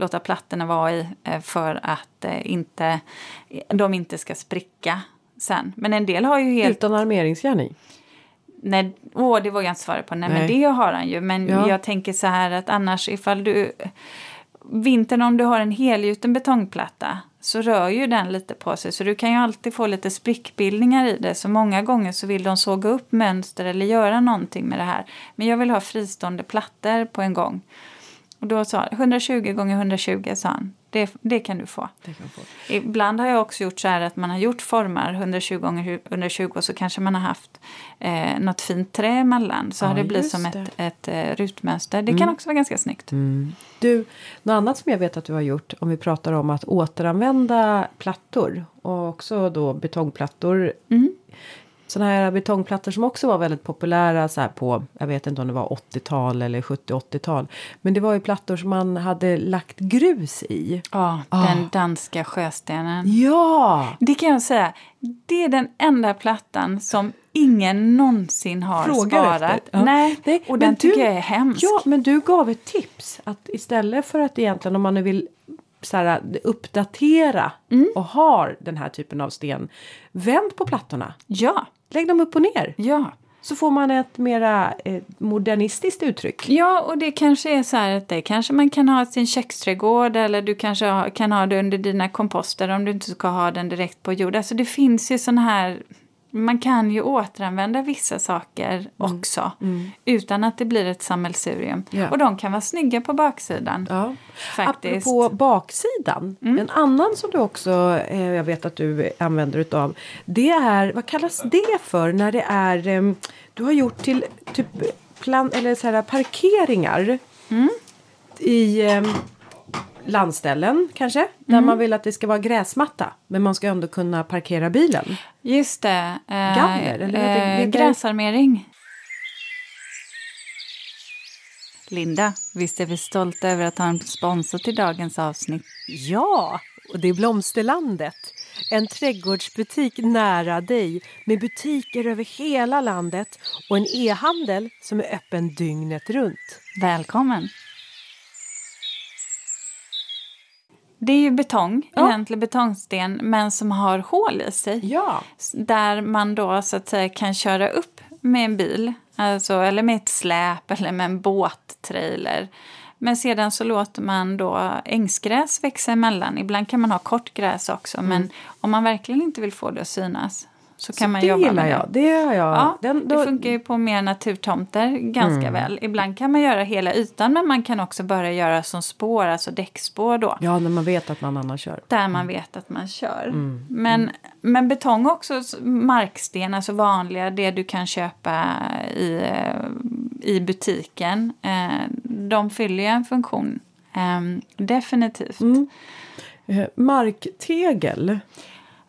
låta plattorna vara i eh, för att eh, inte, de inte ska spricka sen. Men en del har ju helt...
Utan armeringsjärn i.
Nej, åh, det vågar jag inte svara på. Nej, men
Nej.
det har han ju. Men
Ja.
jag tänker så här att annars ifall du... Vintern om du har en helgjuten betongplatta så rör ju den lite på sig. Så du kan ju alltid få lite sprickbildningar i det. Så många gånger så vill de såga upp mönster eller göra någonting med det här. Men jag vill ha fristående plattor på en gång. Och då sa 120 gånger 120 sa han. Det, det kan du få.
Det kan få.
Ibland har jag också gjort så här att man har gjort formar 120 gånger 120 och så kanske man har haft eh, något fint trä emellan. Så
Ja,
har det blivit som
det.
ett, ett eh, rutmönster. Det kan också vara ganska snyggt.
Du, något annat som jag vet att du har gjort om vi pratar om att återanvända plattor och också då betongplattor.
Mm.
Sådana här betongplattor som också var väldigt populära så på, jag vet inte om det var 80-tal eller 70-80-tal. Men det var ju plattor som man hade lagt grus i.
Ja,
Ah.
den danska sjöstenen.
Ja!
Det kan jag säga. Det är den enda plattan som ingen någonsin har
Frågar
sparat.
efter. Ja.
Nej,
Nej,
och den
du-
tycker jag är hemsk.
Ja, men du gav ett tips att istället för att egentligen om man nu vill så här, uppdatera
Mm.
och har den här typen av sten. Vänd på plattorna.
ja,
Lägg dem upp och ner.
ja.
Så får man ett mera eh, modernistiskt uttryck.
Ja, och det kanske är så här att det kanske man kan ha i sin köksträdgård eller du kanske ha, kan ha det under dina komposter om du inte ska ha den direkt på jord. Alltså det finns ju såna här... Man kan ju återanvända vissa saker också utan att det blir ett sammelsurium.
Ja.
Och de kan vara snygga på baksidan.
Ja.
Faktiskt.
Apropå baksidan. En annan som du också, eh, jag vet att du använder utav. Det är, vad kallas det för när det är, eh, du har gjort till typ plan, eller så här parkeringar. I eh, landställen kanske. Där man vill att det ska vara gräsmatta. Men man ska ändå kunna parkera bilen.
Just det. Eh,
Galler, eller
eh, gräsarmering. Linda, visst är vi stolta över att ha en sponsor till dagens avsnitt?
Ja, och det är Blomsterlandet. En trädgårdsbutik nära dig med butiker över hela landet och en e-handel som är öppen dygnet runt.
Välkommen! Det är ju betong,
Ja.
egentlig betongsten, men som har hål i sig.
Ja.
Där man då så att säga kan köra upp med en bil, alltså, eller med ett släp [LAUGHS] eller med en båttrailer. Men sedan så låter man då ängsgräs växa emellan. Ibland kan man ha kortgräs också, men om man verkligen inte vill få det att synas Så kan man
det
jobba
gillar
med
jag.
det.
Det har jag.
Ja,
Den,
det
då,
funkar ju på mer naturtomter ganska
Mm.
väl. Ibland kan man göra hela ytan men man kan också börja göra som spår, alltså däckspår då.
ja, när man vet att någon annan kör.
Där man vet att man kör.
Mm.
Men, men betong också, marksten, alltså vanliga, det du kan köpa i, eh, i butiken. Eh, de fyller ju en funktion. Eh, definitivt.
Mm. Eh, marktegel.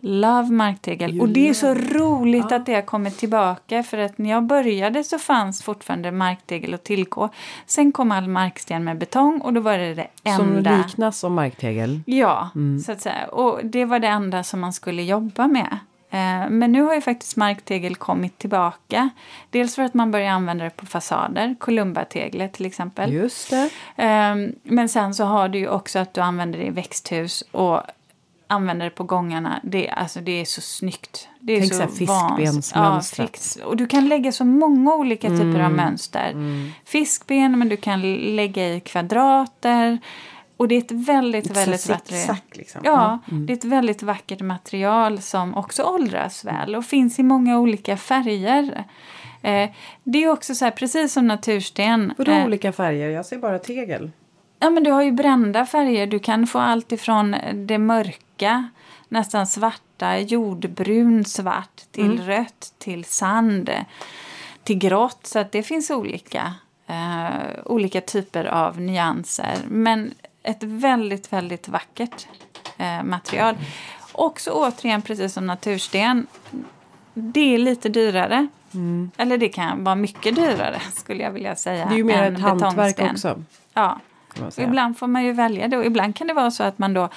Love marktegel.
You
Och det är så roligt
Ja.
att det har kommit tillbaka. För att när jag började så fanns fortfarande marktegel att tillgå. Sen kom all marksten med betong och då var det det
Som
enda.
liknas som marktegel.
Ja,
Mm.
så att säga. Och det var det enda som man skulle jobba med. Eh, Men nu har ju faktiskt marktegel kommit tillbaka. Dels för att man börjar använda det på fasader, Columbateglet till exempel.
Just det.
Ehm, Men sen så har du ju också att du använder det i växthus och använder det på gångarna. Det, alltså det är så snyggt. Det är
Tänk
så
så här fiskbensmönstrat.
Ja. Och du kan lägga så många olika typer
Mm.
av mönster. Fiskben, men du kan lägga i kvadrater. Och det är ett väldigt,
här
väldigt vackert...
liksom.
Ja, det är ett väldigt vackert material som också åldras väl och finns i många olika färger. Eh, det är också så här, precis som natursten.
Vadå
eh,
olika färger? Jag ser bara tegel.
Ja, men du har ju brända färger. Du kan få allt ifrån det mörka, nästan svarta, jordbrun svart till rött, till sand, till grått. Så att det finns olika, eh, olika typer av nyanser. Men ett väldigt, väldigt vackert eh, material. Också återigen, precis som natursten, det är lite dyrare. Eller det kan vara mycket dyrare, skulle jag vilja säga.
Det är ju mer ett hantverk också.
Ja. Ibland får man ju välja det och ibland kan det vara så att man då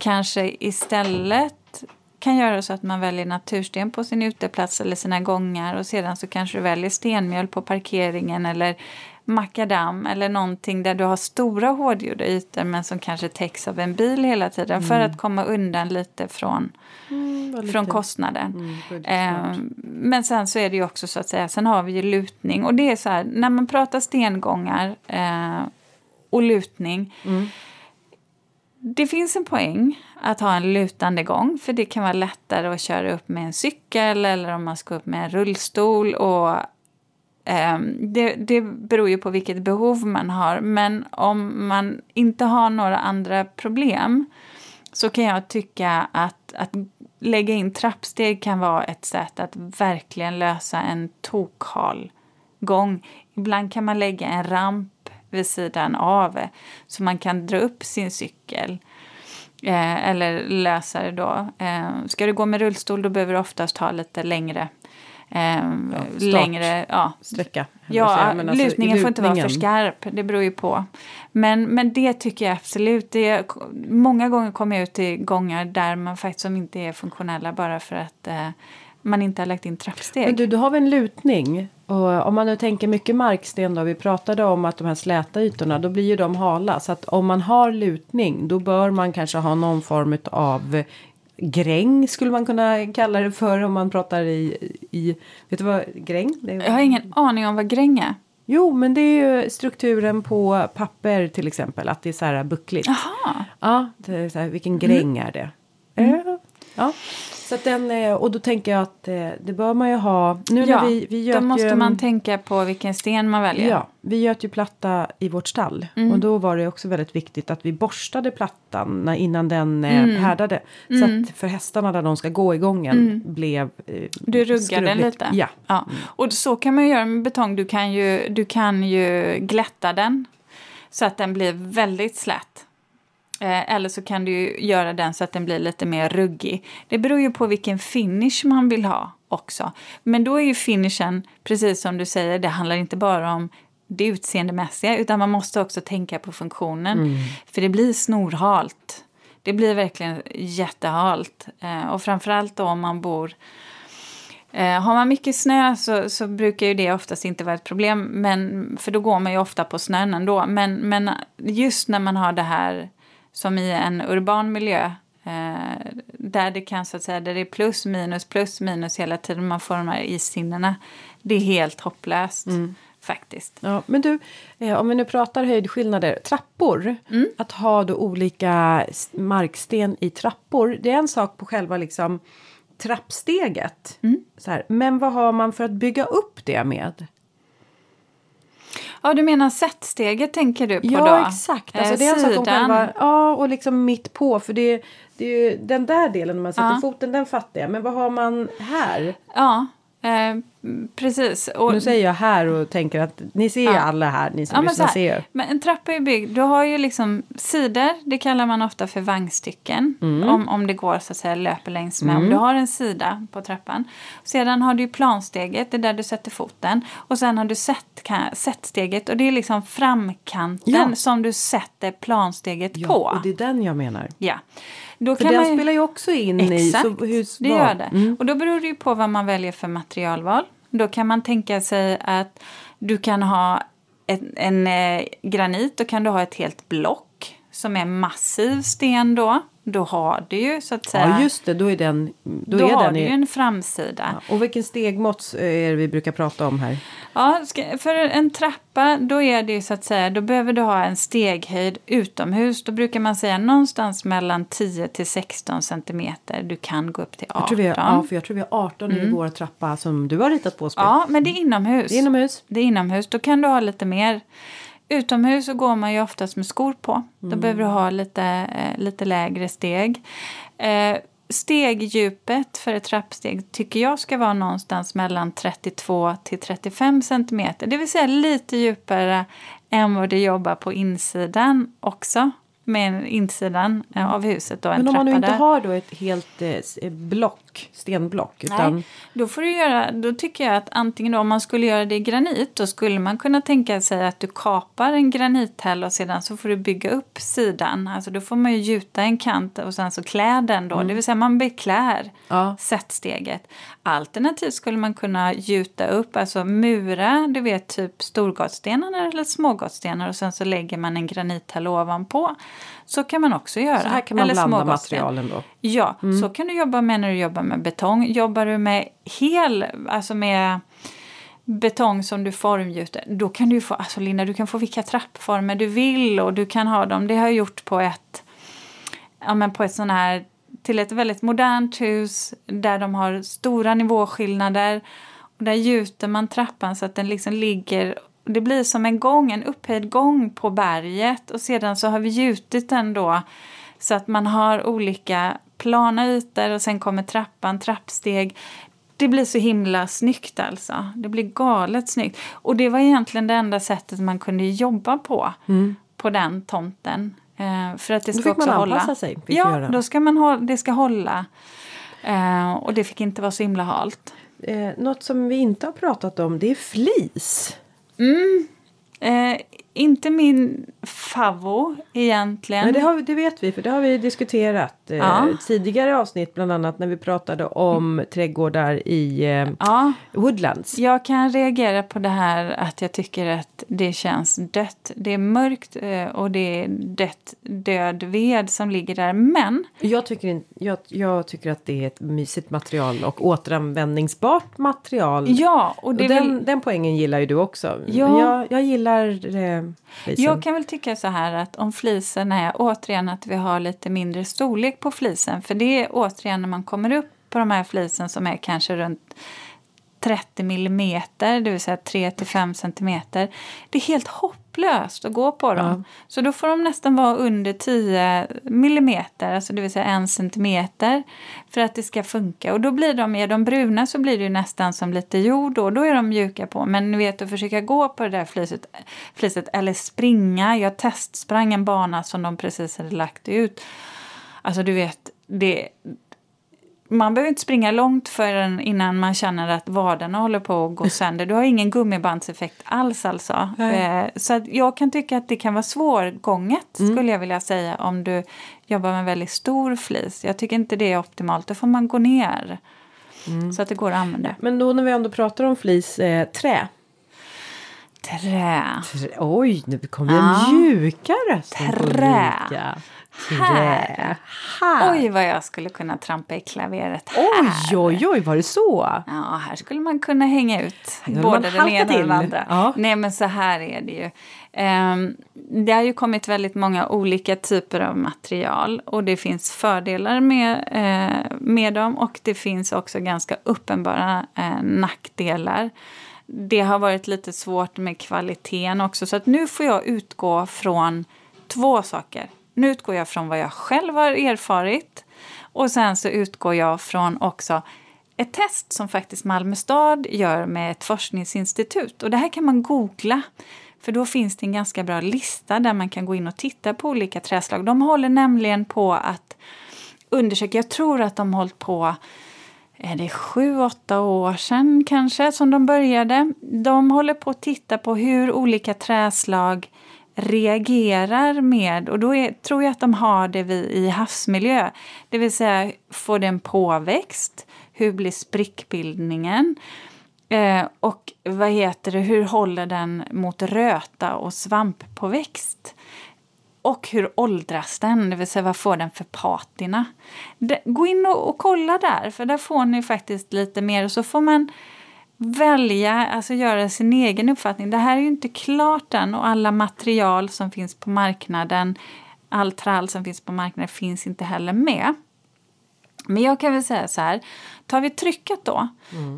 kanske istället kan göra så att man väljer natursten på sin uteplats eller sina gångar och sedan så kanske du väljer stenmjöl på parkeringen eller makadam eller någonting där du har stora hårdgjorda ytor men som kanske täcks av en bil hela tiden för att komma undan lite från,
Mm,
från
lite-
kostnaden.
Mm.
Eh, men sen så är det ju också så att säga, sen har vi ju lutning och det är så här, när man pratar stengångar eh, och lutning.
Mm.
Det finns en poäng att ha en lutande gång för det kan vara lättare att köra upp med en cykel eller om man ska upp med en rullstol. Och, ehm, det, det beror ju på vilket behov man har men om man inte har några andra problem så kan jag tycka att, att lägga in trappsteg kan vara ett sätt att verkligen lösa en tokhal gång. Ibland kan man lägga en ramp vid sidan av så man kan dra upp sin cykel. Eh, eller lösa det då. Eh, ska du gå med rullstol då behöver du oftast ha lite längre. Eh,
start.
längre ja,
Sträcka.
Ja,
alltså,
lutningen får inte vara för skarp. Det beror ju på. Men, men det tycker jag absolut. Det är, många gånger kommer jag ut i gångar där man faktiskt som inte är funktionella bara för att eh, man inte har lagt in trappsteg.
Men du, du har vi en lutning. Och om man nu tänker mycket marksten då. Vi pratade om att de här släta ytorna. Då blir ju de hala. Så att om man har lutning. Då bör man kanske ha någon form av gräng. Skulle man kunna kalla det för. Om man pratar i. i vet du vad gräng? Är?
Jag har ingen aning om vad gräng är.
Jo men det är ju strukturen på papper till exempel. Att det är så här buckligt.
Jaha.
Ja, det är så här, vilken
Mm.
gräng är det? Eh, Ja, så den, eh, och då tänker jag att eh, det bör man ju ha. Nu
Ja,
när vi, vi
då måste
ju,
man tänka på vilken sten man väljer.
Ja, vi göt ju platta i vårt stall.
Mm.
Och då var det också väldigt viktigt att vi borstade plattan när, innan den eh,
Mm.
härdade. Så att för hästarna där de ska gå i gången blev eh,
Du ruggar den
skrubbligt.
lite?
Ja.
ja. Och så kan man ju göra med betong. Du kan ju, du kan ju glätta den så att den blir väldigt slät. Eh, eller så kan du göra den så att den blir lite mer ruggig. Det beror ju på vilken finish man vill ha också. Men då är ju finishen, precis som du säger, det handlar inte bara om det utseendemässiga utan man måste också tänka på funktionen. För det blir snorhalt. Det blir verkligen jättehalt. Eh, och framförallt då om man bor Eh, har man mycket snö så, så brukar ju det oftast inte vara ett problem. Men, för då går man ju ofta på snön ändå. Men, men just när man har det här som i en urban miljö. Eh, där det kan så att säga, där det är plus minus plus minus hela tiden. Man får de här issinnena. Det är helt hopplöst faktiskt.
Ja, men du, eh, om vi nu pratar höjdskillnader, trappor.
Mm.
Att ha då olika marksten i trappor. Det är en sak på själva liksom trappsteget.
Mm.
Så här. Men vad har man för att bygga upp det med?
Ja, du menar sättsteget tänker du på
ja,
då?
exakt. Alltså,
Eh,
det är en sak om själva, ja, och liksom mitt på. För det, det är ju den där delen när man sätter
Ja.
foten, den fattar jag. Men vad har man här?
Ja, eh, precis. Och,
Nu säger jag här och tänker att ni ser
Ja.
alla här, ni som
Ja,
lyssnar ser
men en trappa är byggd, du har ju liksom sidor, det kallar man ofta för vagnstycken.
Mm.
Om, om det går så att säga löper längs med. Om du har en sida på trappan. Sedan har du ju plansteget, det är där du sätter foten. Och sen har du sättsteget och det är liksom framkanten
Ja.
som du sätter plansteget
Ja,
på.
och det är den jag menar.
Ja. Då
För
kan
den
man ju-
spelar ju också in i...
Exakt,
Så hur,
det gör det.
Mm.
Och då beror det ju på vad man väljer för materialval. Då kan man tänka sig att du kan ha en, en eh, granit, då kan du ha ett helt block som är massiv sten då. Då har du ju så att säga,
Ja, just det. Då är den... Då,
då
är
har
den
du ju en framsida.
Ja, Och vilken stegmått är det vi brukar prata om här?
Ja, för en trappa då är det ju så att säga, då behöver du ha en steghöjd utomhus. Då brukar man säga någonstans mellan 10 till 16 centimeter. Du kan gå upp till 18.
Jag tror vi har, ja, för jag tror vi har 18 i vår trappa som du har ritat på. Spel.
Ja, men det är inomhus.
Det är inomhus.
Det är inomhus. Då kan du ha lite mer. Utomhus så går man ju oftast med skor på. Då
Mm.
behöver du ha lite, eh, lite lägre steg. Eh, stegdjupet för ett trappsteg tycker jag ska vara någonstans mellan 32 till 35 centimeter. Det vill säga lite djupare än vad du jobbar på insidan också. Med insidan eh, av huset då, en
Men om man nu inte
där.
har då ett helt eh, eh, block, stenblock. Utan,
Nej, då får du göra, då tycker jag att antingen då, om man skulle göra det i granit då skulle man kunna tänka sig att du kapar en granithäll och sedan så får du bygga upp sidan. Alltså då får man ju gjuta en kant och sen så klä den då, det vill säga man beklär
Ja.
sättsteget. Alternativt skulle man kunna gjuta upp, alltså mura, du vet typ storgatstenar eller smågatstenar och sen så lägger man en granithäll ovanpå. Så kan man också göra.
Så här kan man
Eller
blanda materialen då.
Ja, så kan du jobba med när du jobbar med betong. Jobbar du med hel, alltså med betong som du formgjuter, då kan du få, alltså Linda, du kan få vilka trappformer du vill och du kan ha dem. Det har jag gjort på ett, ja men på ett sån här, till ett väldigt modernt hus där de har stora nivåskillnader. Och där gjuter man trappan så att den liksom ligger det blir som en gång, en upphöjd gång på berget och sedan så har vi gjutit den då så att man har olika plana ytor och sen kommer trappan, trappsteg. Det blir så himla snyggt alltså. Det blir galet snyggt. Och det var egentligen det enda sättet man kunde jobba på. På den tomten. Eh, för att det
Då
ska
fick man
också hålla.
anpassa sig, fick
ja,
du göra.
då ska man hålla, det ska hålla. Eh, och det fick inte vara så himla halt.
Eh, något som vi inte har pratat om det är flis. Mm.
Eh, inte min favvo egentligen.
Nej, det, har, det vet vi för det har vi diskuterat eh,
Ja.
tidigare avsnitt bland annat när vi pratade om trädgårdar i eh,
Ja,
Woodlands.
jag kan reagera på det här att jag tycker att det känns dött. Det är mörkt eh, och det är dött, död ved som ligger där. Men
Jag tycker, in, jag, jag tycker att det är ett mysigt material och återanvändningsbart material.
ja, och
och
det är
den,
väl,
den poängen gillar ju du också.
Ja.
Jag, jag gillar eh, flisen.
jag kan väl tycka så här att om flisen är återigen att vi har lite mindre storlek på flisen. För det är återigen när man kommer upp på de här flisen som är kanske runt 30 millimeter, det vill säga 3 till 5 centimeter. Det är helt hopplöst att gå på dem. Så då får de nästan vara under 10 millimeter, alltså det vill säga en centimeter, för att det ska funka. Och då blir de, är de bruna så blir det nästan som lite jord och då är de mjuka på. Men ni vet att försöka gå på det där fliset, fliset eller springa. Jag testsprang en bana som de precis hade lagt ut. Alltså du vet, det, man behöver inte springa långt förrän innan man känner att vaderna håller på att gå [LAUGHS] sönder. Du har ingen gummibandseffekt alls alltså.
Nej.
Eh, Så jag kan tycka att det kan vara svårgånget skulle jag vilja säga om du jobbar med väldigt stor flis. Jag tycker inte det är optimalt. Då får man gå ner. Så att det går att använda.
Men då när vi ändå pratar om flis, eh, trä.
Trä.
Trä. Oj, nu kommer
Ja.
den mjuka rösten
Trä. Här.
Här.
Oj, vad jag skulle kunna trampa i klaveret här.
Oj, oj, oj, var det så?
Ja, här skulle man kunna hänga ut både den ena och den andra.
Ja.
Nej, men så här är det ju. Ehm, det har ju kommit väldigt många olika typer av material och det finns fördelar med, eh, med dem och det finns också ganska uppenbara eh, nackdelar. Det har varit lite svårt med kvaliteten också så att nu får jag utgå från två saker. Nu utgår jag från vad jag själv har erfarit och sen så utgår jag från också ett test som faktiskt Malmö stad gör med ett forskningsinstitut. Och det här kan man googla. För då finns det en ganska bra lista där man kan gå in och titta på olika träslag. De håller nämligen på att undersöka, jag tror att de hållit på är det sju, åtta år sedan kanske som de började. De håller på att titta på hur olika träslag reagerar med, och då är, tror jag att de har det vid, i havsmiljö. Det vill säga, får den påväxt? Hur blir sprickbildningen? Eh, och vad heter det, hur håller den mot röta och svamppåväxt? Och hur åldras den? Det vill säga vad får den för patina? De, gå in och, och kolla där, för där får ni faktiskt lite mer. Och så får man välja, alltså göra sin egen uppfattning. Det här är ju inte klart än och alla material som finns på marknaden, all trall som finns på marknaden finns inte heller med. Men jag kan väl säga så här, tar vi trycket då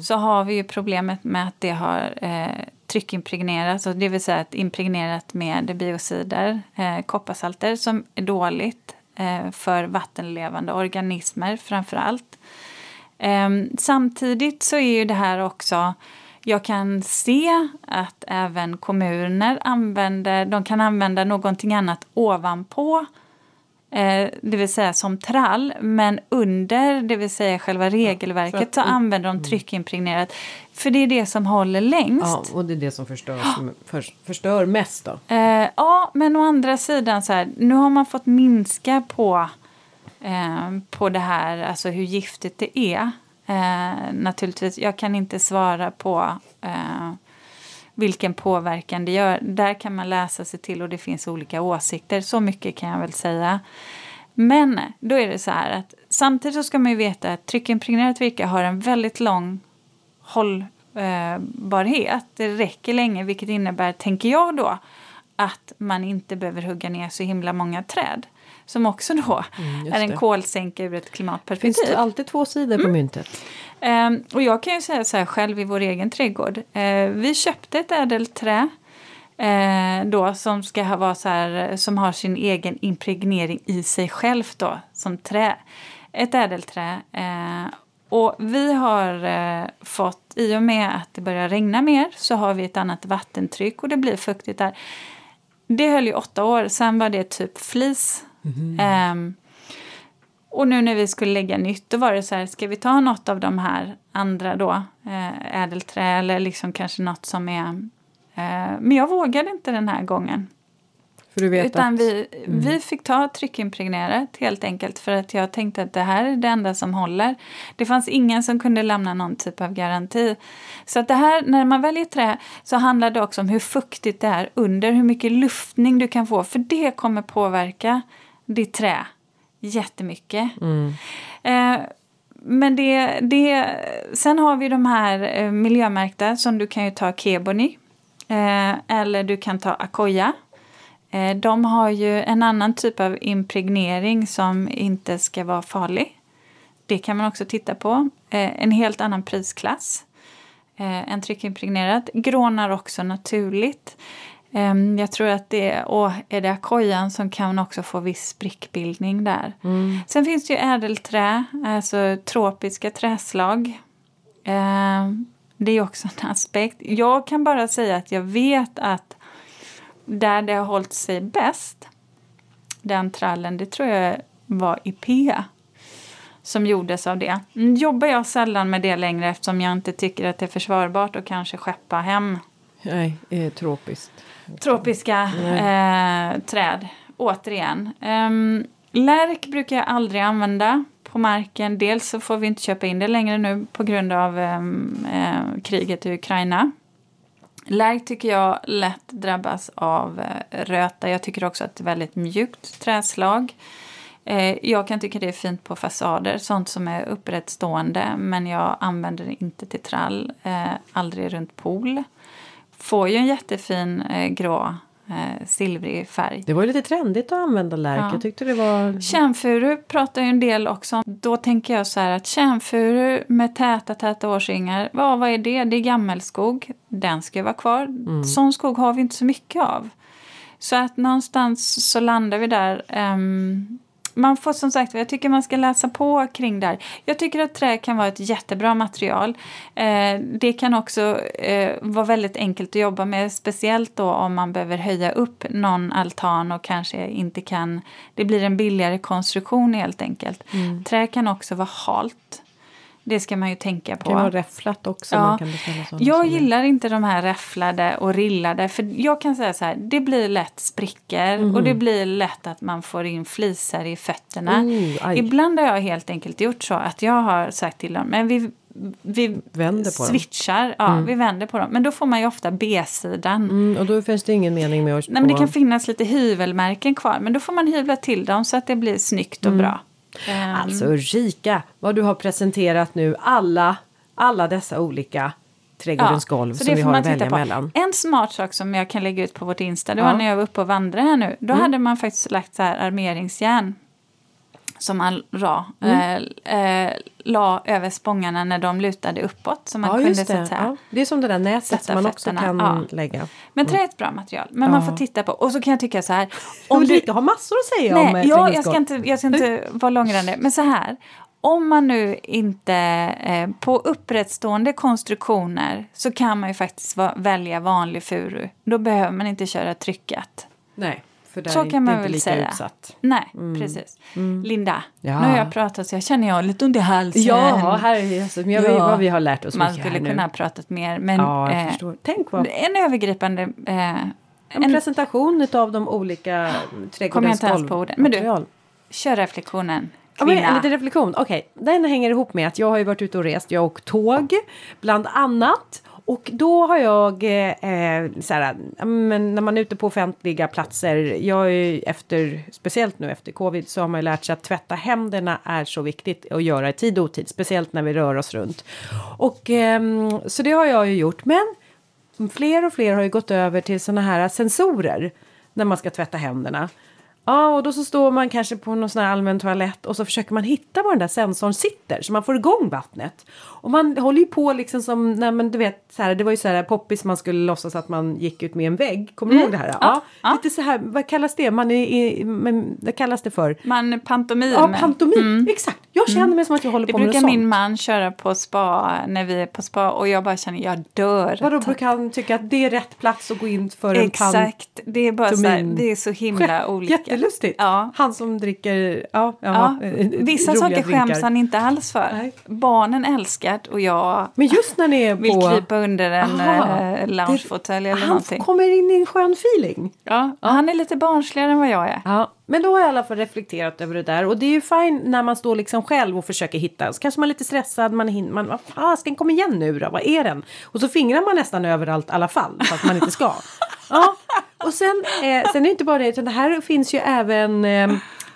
så har vi ju problemet med att det har eh, tryckimpregnerats, och det vill säga att impregnerat med biocider, eh, kopparsalter som är dåligt eh, för vattenlevande organismer framför allt. Ehm, samtidigt så är ju det här också jag kan se att även kommuner använder, de kan använda någonting annat ovanpå Eh, det vill säga som trall, men under, det vill säga själva regelverket, så använder de tryckimpregnerat. För det är det som håller längst.
Ja, och det är det som förstör, som för, förstör mest då.
Eh, ja, men å andra sidan så här, nu har man fått minska på, eh, på det här, alltså hur giftigt det är. Eh, naturligtvis, jag kan inte svara på eh, vilken påverkan det gör. Där kan man läsa sig till och det finns olika åsikter. Så mycket kan jag väl säga. Men då är det så här att samtidigt så ska man ju veta att tryckimpregnerat virke har en väldigt lång hållbarhet. Det räcker länge vilket innebär, tänker jag då, att man inte behöver hugga ner så himla många träd. Som också då
Mm,
är en
det.
kolsänka ur ett
Det finns
klimatperspektiv.
alltid två sidor
Mm.
på myntet.
Ehm, och jag kan ju säga så här själv i vår egen trädgård. Eh, vi köpte ett ädelträ eh, då som ska ha vara så här, som har sin egen impregnering i sig självt då som trä. Ett ädelträ. Eh, och vi har eh, fått, i och med att det börjar regna mer så har vi ett annat vattentryck och det blir fuktigt där. Det höll ju åtta år, sen var det typ flis. Ehm, och nu när vi skulle lägga nytt, då var det så här, ska vi ta något av de här andra då, eh, ädelträ eller liksom kanske något som är... Eh, men jag vågade inte den här gången. Utan
att...
vi, vi fick ta tryckimpregnerat helt enkelt för att jag tänkte att det här är det enda som håller. Det fanns ingen som kunde lämna någon typ av garanti. Så att det här, när man väljer trä så handlar det också om hur fuktigt det är under, hur mycket luftning du kan få. För det kommer påverka ditt trä jättemycket. Eh, men det, det, sen har vi de här eh, miljömärkta som du kan ju ta Kebony. Eh, eller du kan ta Akoya. Eh, de har ju en annan typ av impregnering som inte ska vara farlig. Det kan man också titta på. Eh, en helt annan prisklass eh, än tryckimpregnerat. Grånar också naturligt. Eh, jag tror att det är, och är det akoyan som kan också få viss sprickbildning där. Sen finns det ju ädelträ, alltså tropiska träslag. Eh, det är också en aspekt. Jag kan bara säga att jag vet att där det har hållit sig bäst, den trallen, det tror jag var Ipea som gjordes av det. Nu jobbar jag sällan med det längre eftersom jag inte tycker att det är försvarbart att kanske skeppa hem
Nej, eh, tropiskt.
Tropiska eh, träd. Återigen. Um, lärk brukar jag aldrig använda på marken. Dels så får vi inte köpa in det längre nu på grund av ehm, eh, kriget i Ukraina. Lärk tycker jag lätt drabbas av eh, röta. Jag tycker också att det är väldigt mjukt träslag. Eh, jag kan tycka det är fint på fasader, sånt som är upprättstående men jag använder det inte till trall, eh, aldrig runt pool. Får ju en jättefin eh, grå eh, silvrig färg.
Det var ju lite trendigt att använda lärk.
Ja.
Jag tyckte det var...
Kärnfuru pratar ju en del också om. Då tänker jag så här att kärnfuru med täta, täta årsringar, vad, vad är det? Det är gammelskog. Den ska ju vara kvar. Sån skog har vi inte så mycket av. Så att någonstans så landar vi där. ehm, man får som sagt, jag tycker man ska läsa på kring där. Jag tycker att trä kan vara ett jättebra material. Eh, det kan också eh, vara väldigt enkelt att jobba med, speciellt då om man behöver höja upp någon altan och kanske inte kan, det blir en billigare konstruktion helt enkelt. Trä kan också vara halt. Det ska man ju tänka på.
Det kan vara räfflat också.
Ja.
Man kan
Jag
är-
gillar inte de här räfflade och rillade. För jag kan säga så här, det blir lätt sprickor
Mhm.
och det blir lätt att man får in flisar i fötterna.
Aj.
Ibland har jag helt enkelt gjort så att jag har sagt till dem, men vi, vi
Vänder på dem.
switchar, ja, vi vänder på dem. Men då får man ju ofta B-sidan.
Mm, och då finns det ingen mening med att...
Nej, men det kan finnas lite hyvelmärken kvar, men då får man hyvla till dem så att det blir snyggt och bra. Ehm,
Alltså Rika, vad du har presenterat nu. Alla, alla dessa olika trädgårdens golv
så
som vi har
man
att välja
på.
mellan.
En smart sak som jag kan lägga ut på vårt Insta, det
Ja. Mm.
var när jag var uppe och vandrade här nu. Då hade man faktiskt lagt så här armeringsjärn som man la,
Mm.
eh, eh, la över spångarna när de lutade uppåt. Så man
Ja,
kunde,
just
så
det.
att säga.
Ja, det är som det där nätet som man också
fötterna.
kan
Ja.
lägga.
Men trä är ett bra material, men man får titta på. Och så kan jag tycka så här.
Om
Om du,
har massor att säga om
Nej,
eh,
ja, jag ska inte, jag ska inte [LAUGHS] vara långrandig. Men så här. Om man nu inte... Eh, på upprättstående konstruktioner så kan man ju faktiskt va- välja vanlig furu. Då behöver man inte köra tryckat.
Nej, för där
Så kan man väl säga.
utsatt.
Nej, precis. Linda,
Ja.
nu har jag pratat så jag känner jag har lite ont i halsen.
Ja, här är alltså, men jag vet
Ja.
vad vi har lärt oss
Man
mycket
skulle kunna ha pratat mer. Men
Ja, jag
eh,
förstår. Tänk vad...
en övergripande... Eh,
En,
en,
presentation av de olika
Kommer jag
trädgårdens
inte ens på orden. Men du,
golvmaterial.
kör reflektionen.
Ja, men
Kvinna.
en liten reflektion. Okej, den hänger ihop med att jag har ju varit ute och rest. Jag har åkt tåg, bland annat. Och då har jag, eh, eh så här, men när man är ute på offentliga platser, jag är ju efter, speciellt nu efter covid, så har man ju lärt sig att tvätta händerna är så viktigt att göra i tid och otid, speciellt när vi rör oss runt. Och eh, så det har jag ju gjort, men fler och fler har ju gått över till sådana här sensorer när man ska tvätta händerna. Ja, och då så står man kanske på någon sån här allmän toalett och så försöker man hitta var den där sensorn sitter så man får igång vattnet. Och man håller ju på liksom som, nej men du vet, så här, det var ju så här poppis man skulle låtsas att man gick ut med en vägg. Kommer du ihåg det här? Ja,
Mm. ja.
lite så här, vad kallas det? Man är, i, men, vad kallas det för?
Man pantomim.
Ja, pantomim. Exakt. Jag känner mig som att jag håller
Det
på med
brukar
något
min
sånt.
man köra på spa när vi är på spa och jag bara känner jag dör.
Vadå, brukar han tycka att det är rätt plats att gå in för en pan?
Exakt, det är bara så här, det är så himla olika.
Jättelustigt.
Ja.
Han som dricker, ja,
Ja,
ja, eh,
vissa
roliga
saker skäms han inte alls för.
Nej.
Barnen älskar det och jag
Men just när ni är
vill
på...
krypa under en
Aha.
eh, loungefåtölj eller
han
någonting.
kommer in i en skön feeling.
Ja, Han är lite barnsligare än vad jag är.
Ja, men då har jag i alla fall reflekterat över det där och det är ju fine när man står liksom själv och försöker hitta. Så kanske man är lite stressad, man hinner, man, vad fasken kom igen nu då, vad är den? Och så fingrar man nästan överallt i alla fall, fast man inte ska. Ja, och sen, eh, sen är det inte bara det, utan det här finns ju även eh,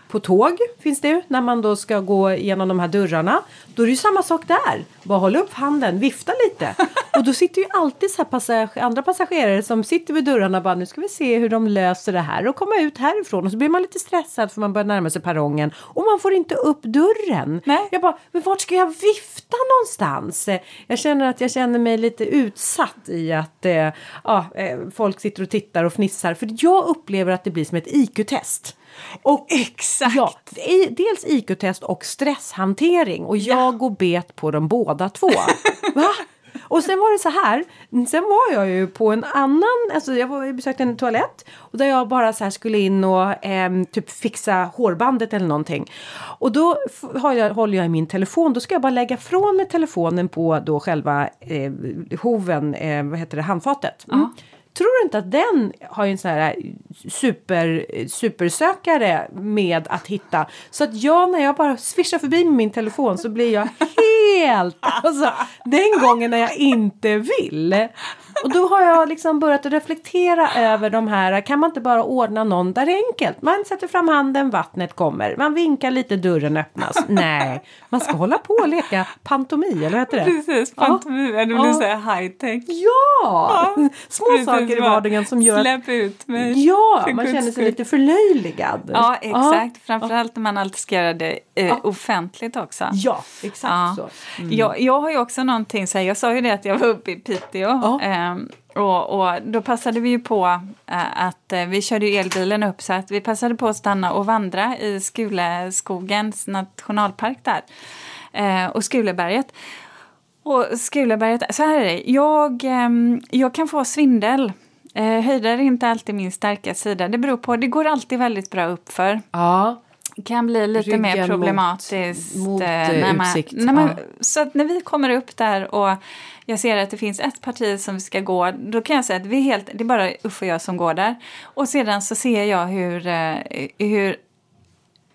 på tåg finns det ju, när man då ska gå igenom de här dörrarna. Då är det ju samma sak där. Bara håll upp handen, vifta lite. Och då sitter ju alltid så passage- andra passagerare som sitter vid dörrarna och bara nu ska vi se hur de löser det här och komma ut härifrån. Och så blir man lite stressad för man börjar närma sig perrongen och man får inte upp dörren.
Nej.
Jag bara, men vart ska jag vifta någonstans? Jag känner att jag känner mig lite utsatt i att eh, ja, eh, folk sitter och tittar och fnissar. För jag upplever att det blir som ett IQ-test. Och
Exakt.
Ja, i- dels IQ-test och stresshantering. Och jag går bet på dem båda två. [LAUGHS] Va? Och sen var det så här, sen var jag ju på en annan, alltså jag var, jag besökte en toalett och där jag bara så skulle in och ehm, typ fixa hårbandet eller någonting. Och då har jag, håller jag i min telefon, då ska jag bara lägga från mig telefonen på då själva eh, hoven, eh, vad heter det, handfatet. Mm. Tror du inte att den har en sån här eh, super, eh, supersökare med att hitta. Så att jag när jag bara svischar förbi med min telefon så blir jag helt, alltså den gången när jag inte vill. Och då har jag liksom börjat reflektera över de här, kan man inte bara ordna någon där det är enkelt? Man sätter fram handen, vattnet kommer, man vinkar lite, dörren öppnas. [LAUGHS] Nej, man ska hålla på och leka pantomi, eller vad heter det?
Precis, pantomi, ja. blir
Ja.
här high tech.
Ja! Små
Precis,
saker i vardagen som gör att
Släpp ut mig.
Ja, man känner sig
skull.
lite förlöjligad.
Ja, exakt. Framförallt när man alltid ska göra det eh,
Ja.
offentligt också.
Ja, exakt
Ja.
så.
Jag, jag har ju också någonting, så här, jag sa ju det att jag var uppe i Piteå.
Ja.
ehm, och, och då passade vi ju på eh, att eh, vi körde ju elbilen upp så att vi passade på att stanna och vandra i Skuleskogens nationalpark där. Eh, och Skuleberget. Och Skuleberget, så här är det, jag, ehm, jag kan få svindel. Eh, höjder är inte alltid min starka sida. Det beror på, det går alltid väldigt bra uppför
Ja,
kan bli lite mer
Ryggen
problematiskt.
mot,
eh, när man,
utsikt,
när man,
ja.
Så att när vi kommer upp där och jag ser att det finns ett parti som ska gå, då kan jag säga att vi helt, det är bara Uffe och jag som går där. Och sedan så ser jag hur, eh, hur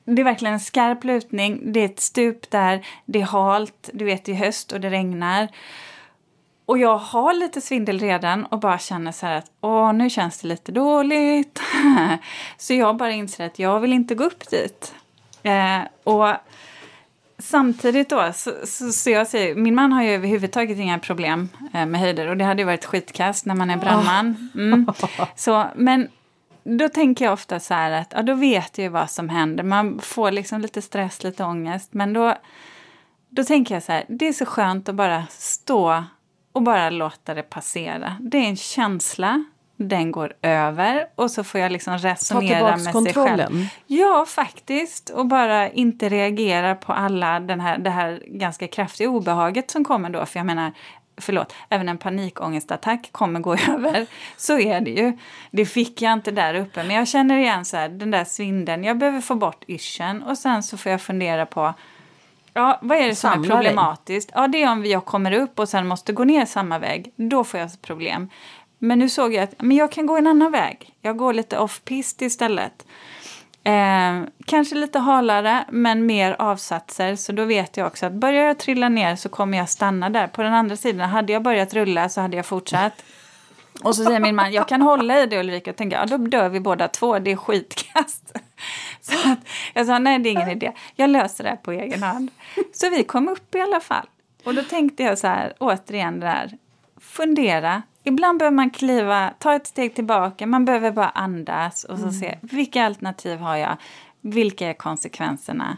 det är verkligen en skarp lutning, det är ett stup där, det är halt, du vet det är höst och det regnar. Och jag har lite svindel redan och bara känner så här att åh, nu känns det lite dåligt. [LAUGHS] så jag bara inser att jag vill inte gå upp dit. Eh, och samtidigt då, så, så, så jag säger, min man har ju överhuvudtaget inga problem eh, med höjder och det hade ju varit skitkast när man är brandman. Mm. [LAUGHS] Så, men då tänker jag ofta så här att ja, då vet jag ju vad som händer. Man får liksom lite stress, lite ångest. Men då, då tänker jag så här, det är så skönt att bara stå och bara låta det passera. Det är en känsla, den går över och så får jag liksom resonera med sig själv.
kontrollen.
Ja, faktiskt. Och bara inte reagera på alla den här, det här ganska kraftiga obehaget som kommer då. För jag menar, förlåt, även en panikångestattack kommer gå [LAUGHS] över. Så är det ju. Det fick jag inte där uppe. Men jag känner igen så här, den där svindeln. Jag behöver få bort yrseln och sen så får jag fundera på Ja, vad är det som är
Samla dig.
problematiskt? Ja, det är om jag kommer upp och sen måste gå ner samma väg. Då får jag problem. Men nu såg jag att men jag kan gå en annan väg. Jag går lite off-pist istället. Eh, kanske lite halare, men mer avsatser. Så då vet jag också att börjar jag trilla ner så kommer jag stanna där. På den andra sidan, hade jag börjat rulla så hade jag fortsatt. Och så säger min man, jag kan hålla i det Ulrika. Och tänker, ja då dör vi båda två, det är skitkast. [LAUGHS] Så att jag sa, nej det är ingen idé, jag löser det här på egen hand. Så vi kom upp i alla fall. Och då tänkte jag så här, återigen det där, fundera. Ibland behöver man kliva, ta ett steg tillbaka, man behöver bara andas och så se, vilka alternativ har jag? Vilka är konsekvenserna?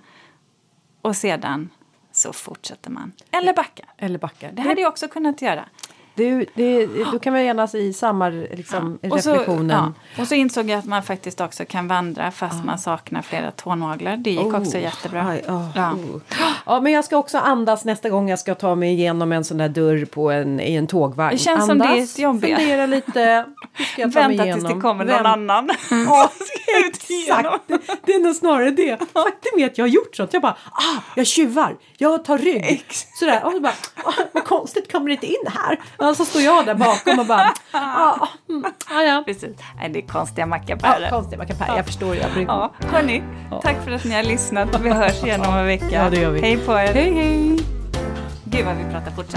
Och sedan så fortsätter man. Eller backar.
Eller backar.
Det hade jag också kunnat göra.
Det, det, då kan vi enas i samma liksom,
Och så,
reflektionen.
ja. och så insåg jag att man faktiskt också kan vandra fast man saknar flera tånaglar. Det gick också
Oh,
jättebra.
aj, oh,
Ja.
oh. ja, men jag ska också andas nästa gång jag ska ta mig igenom en sån där dörr på en, i en tågvagn.
Det känns som
andas,
det är ett jobb, ja.
Fundera lite.
Vänta tills det kommer
Vänt-
någon annan. [LAUGHS]
Ja, [LAUGHS] exakt. Det, är nog snarare det. Faktum är att jag har gjort sånt. Jag bara, ah, jag tjuvar. Jag tar rygg.
Ex-
Sådär. Och så bara, ah, vad konstigt, kommer det inte in här? Och så står jag där bakom och bara, [LAUGHS] ah, mm, ah, ja.
Precis. Nej, det är konstiga
Ja,
mackapärer.
konstigt, man kan pär. Jag förstår. Jag bryr
Ja, hörni, tack för att ni har lyssnat. Vi hörs igen om en vecka.
Ja, det gör vi.
Hej på er.
Hej, hej.
Gud vad vi pratar fort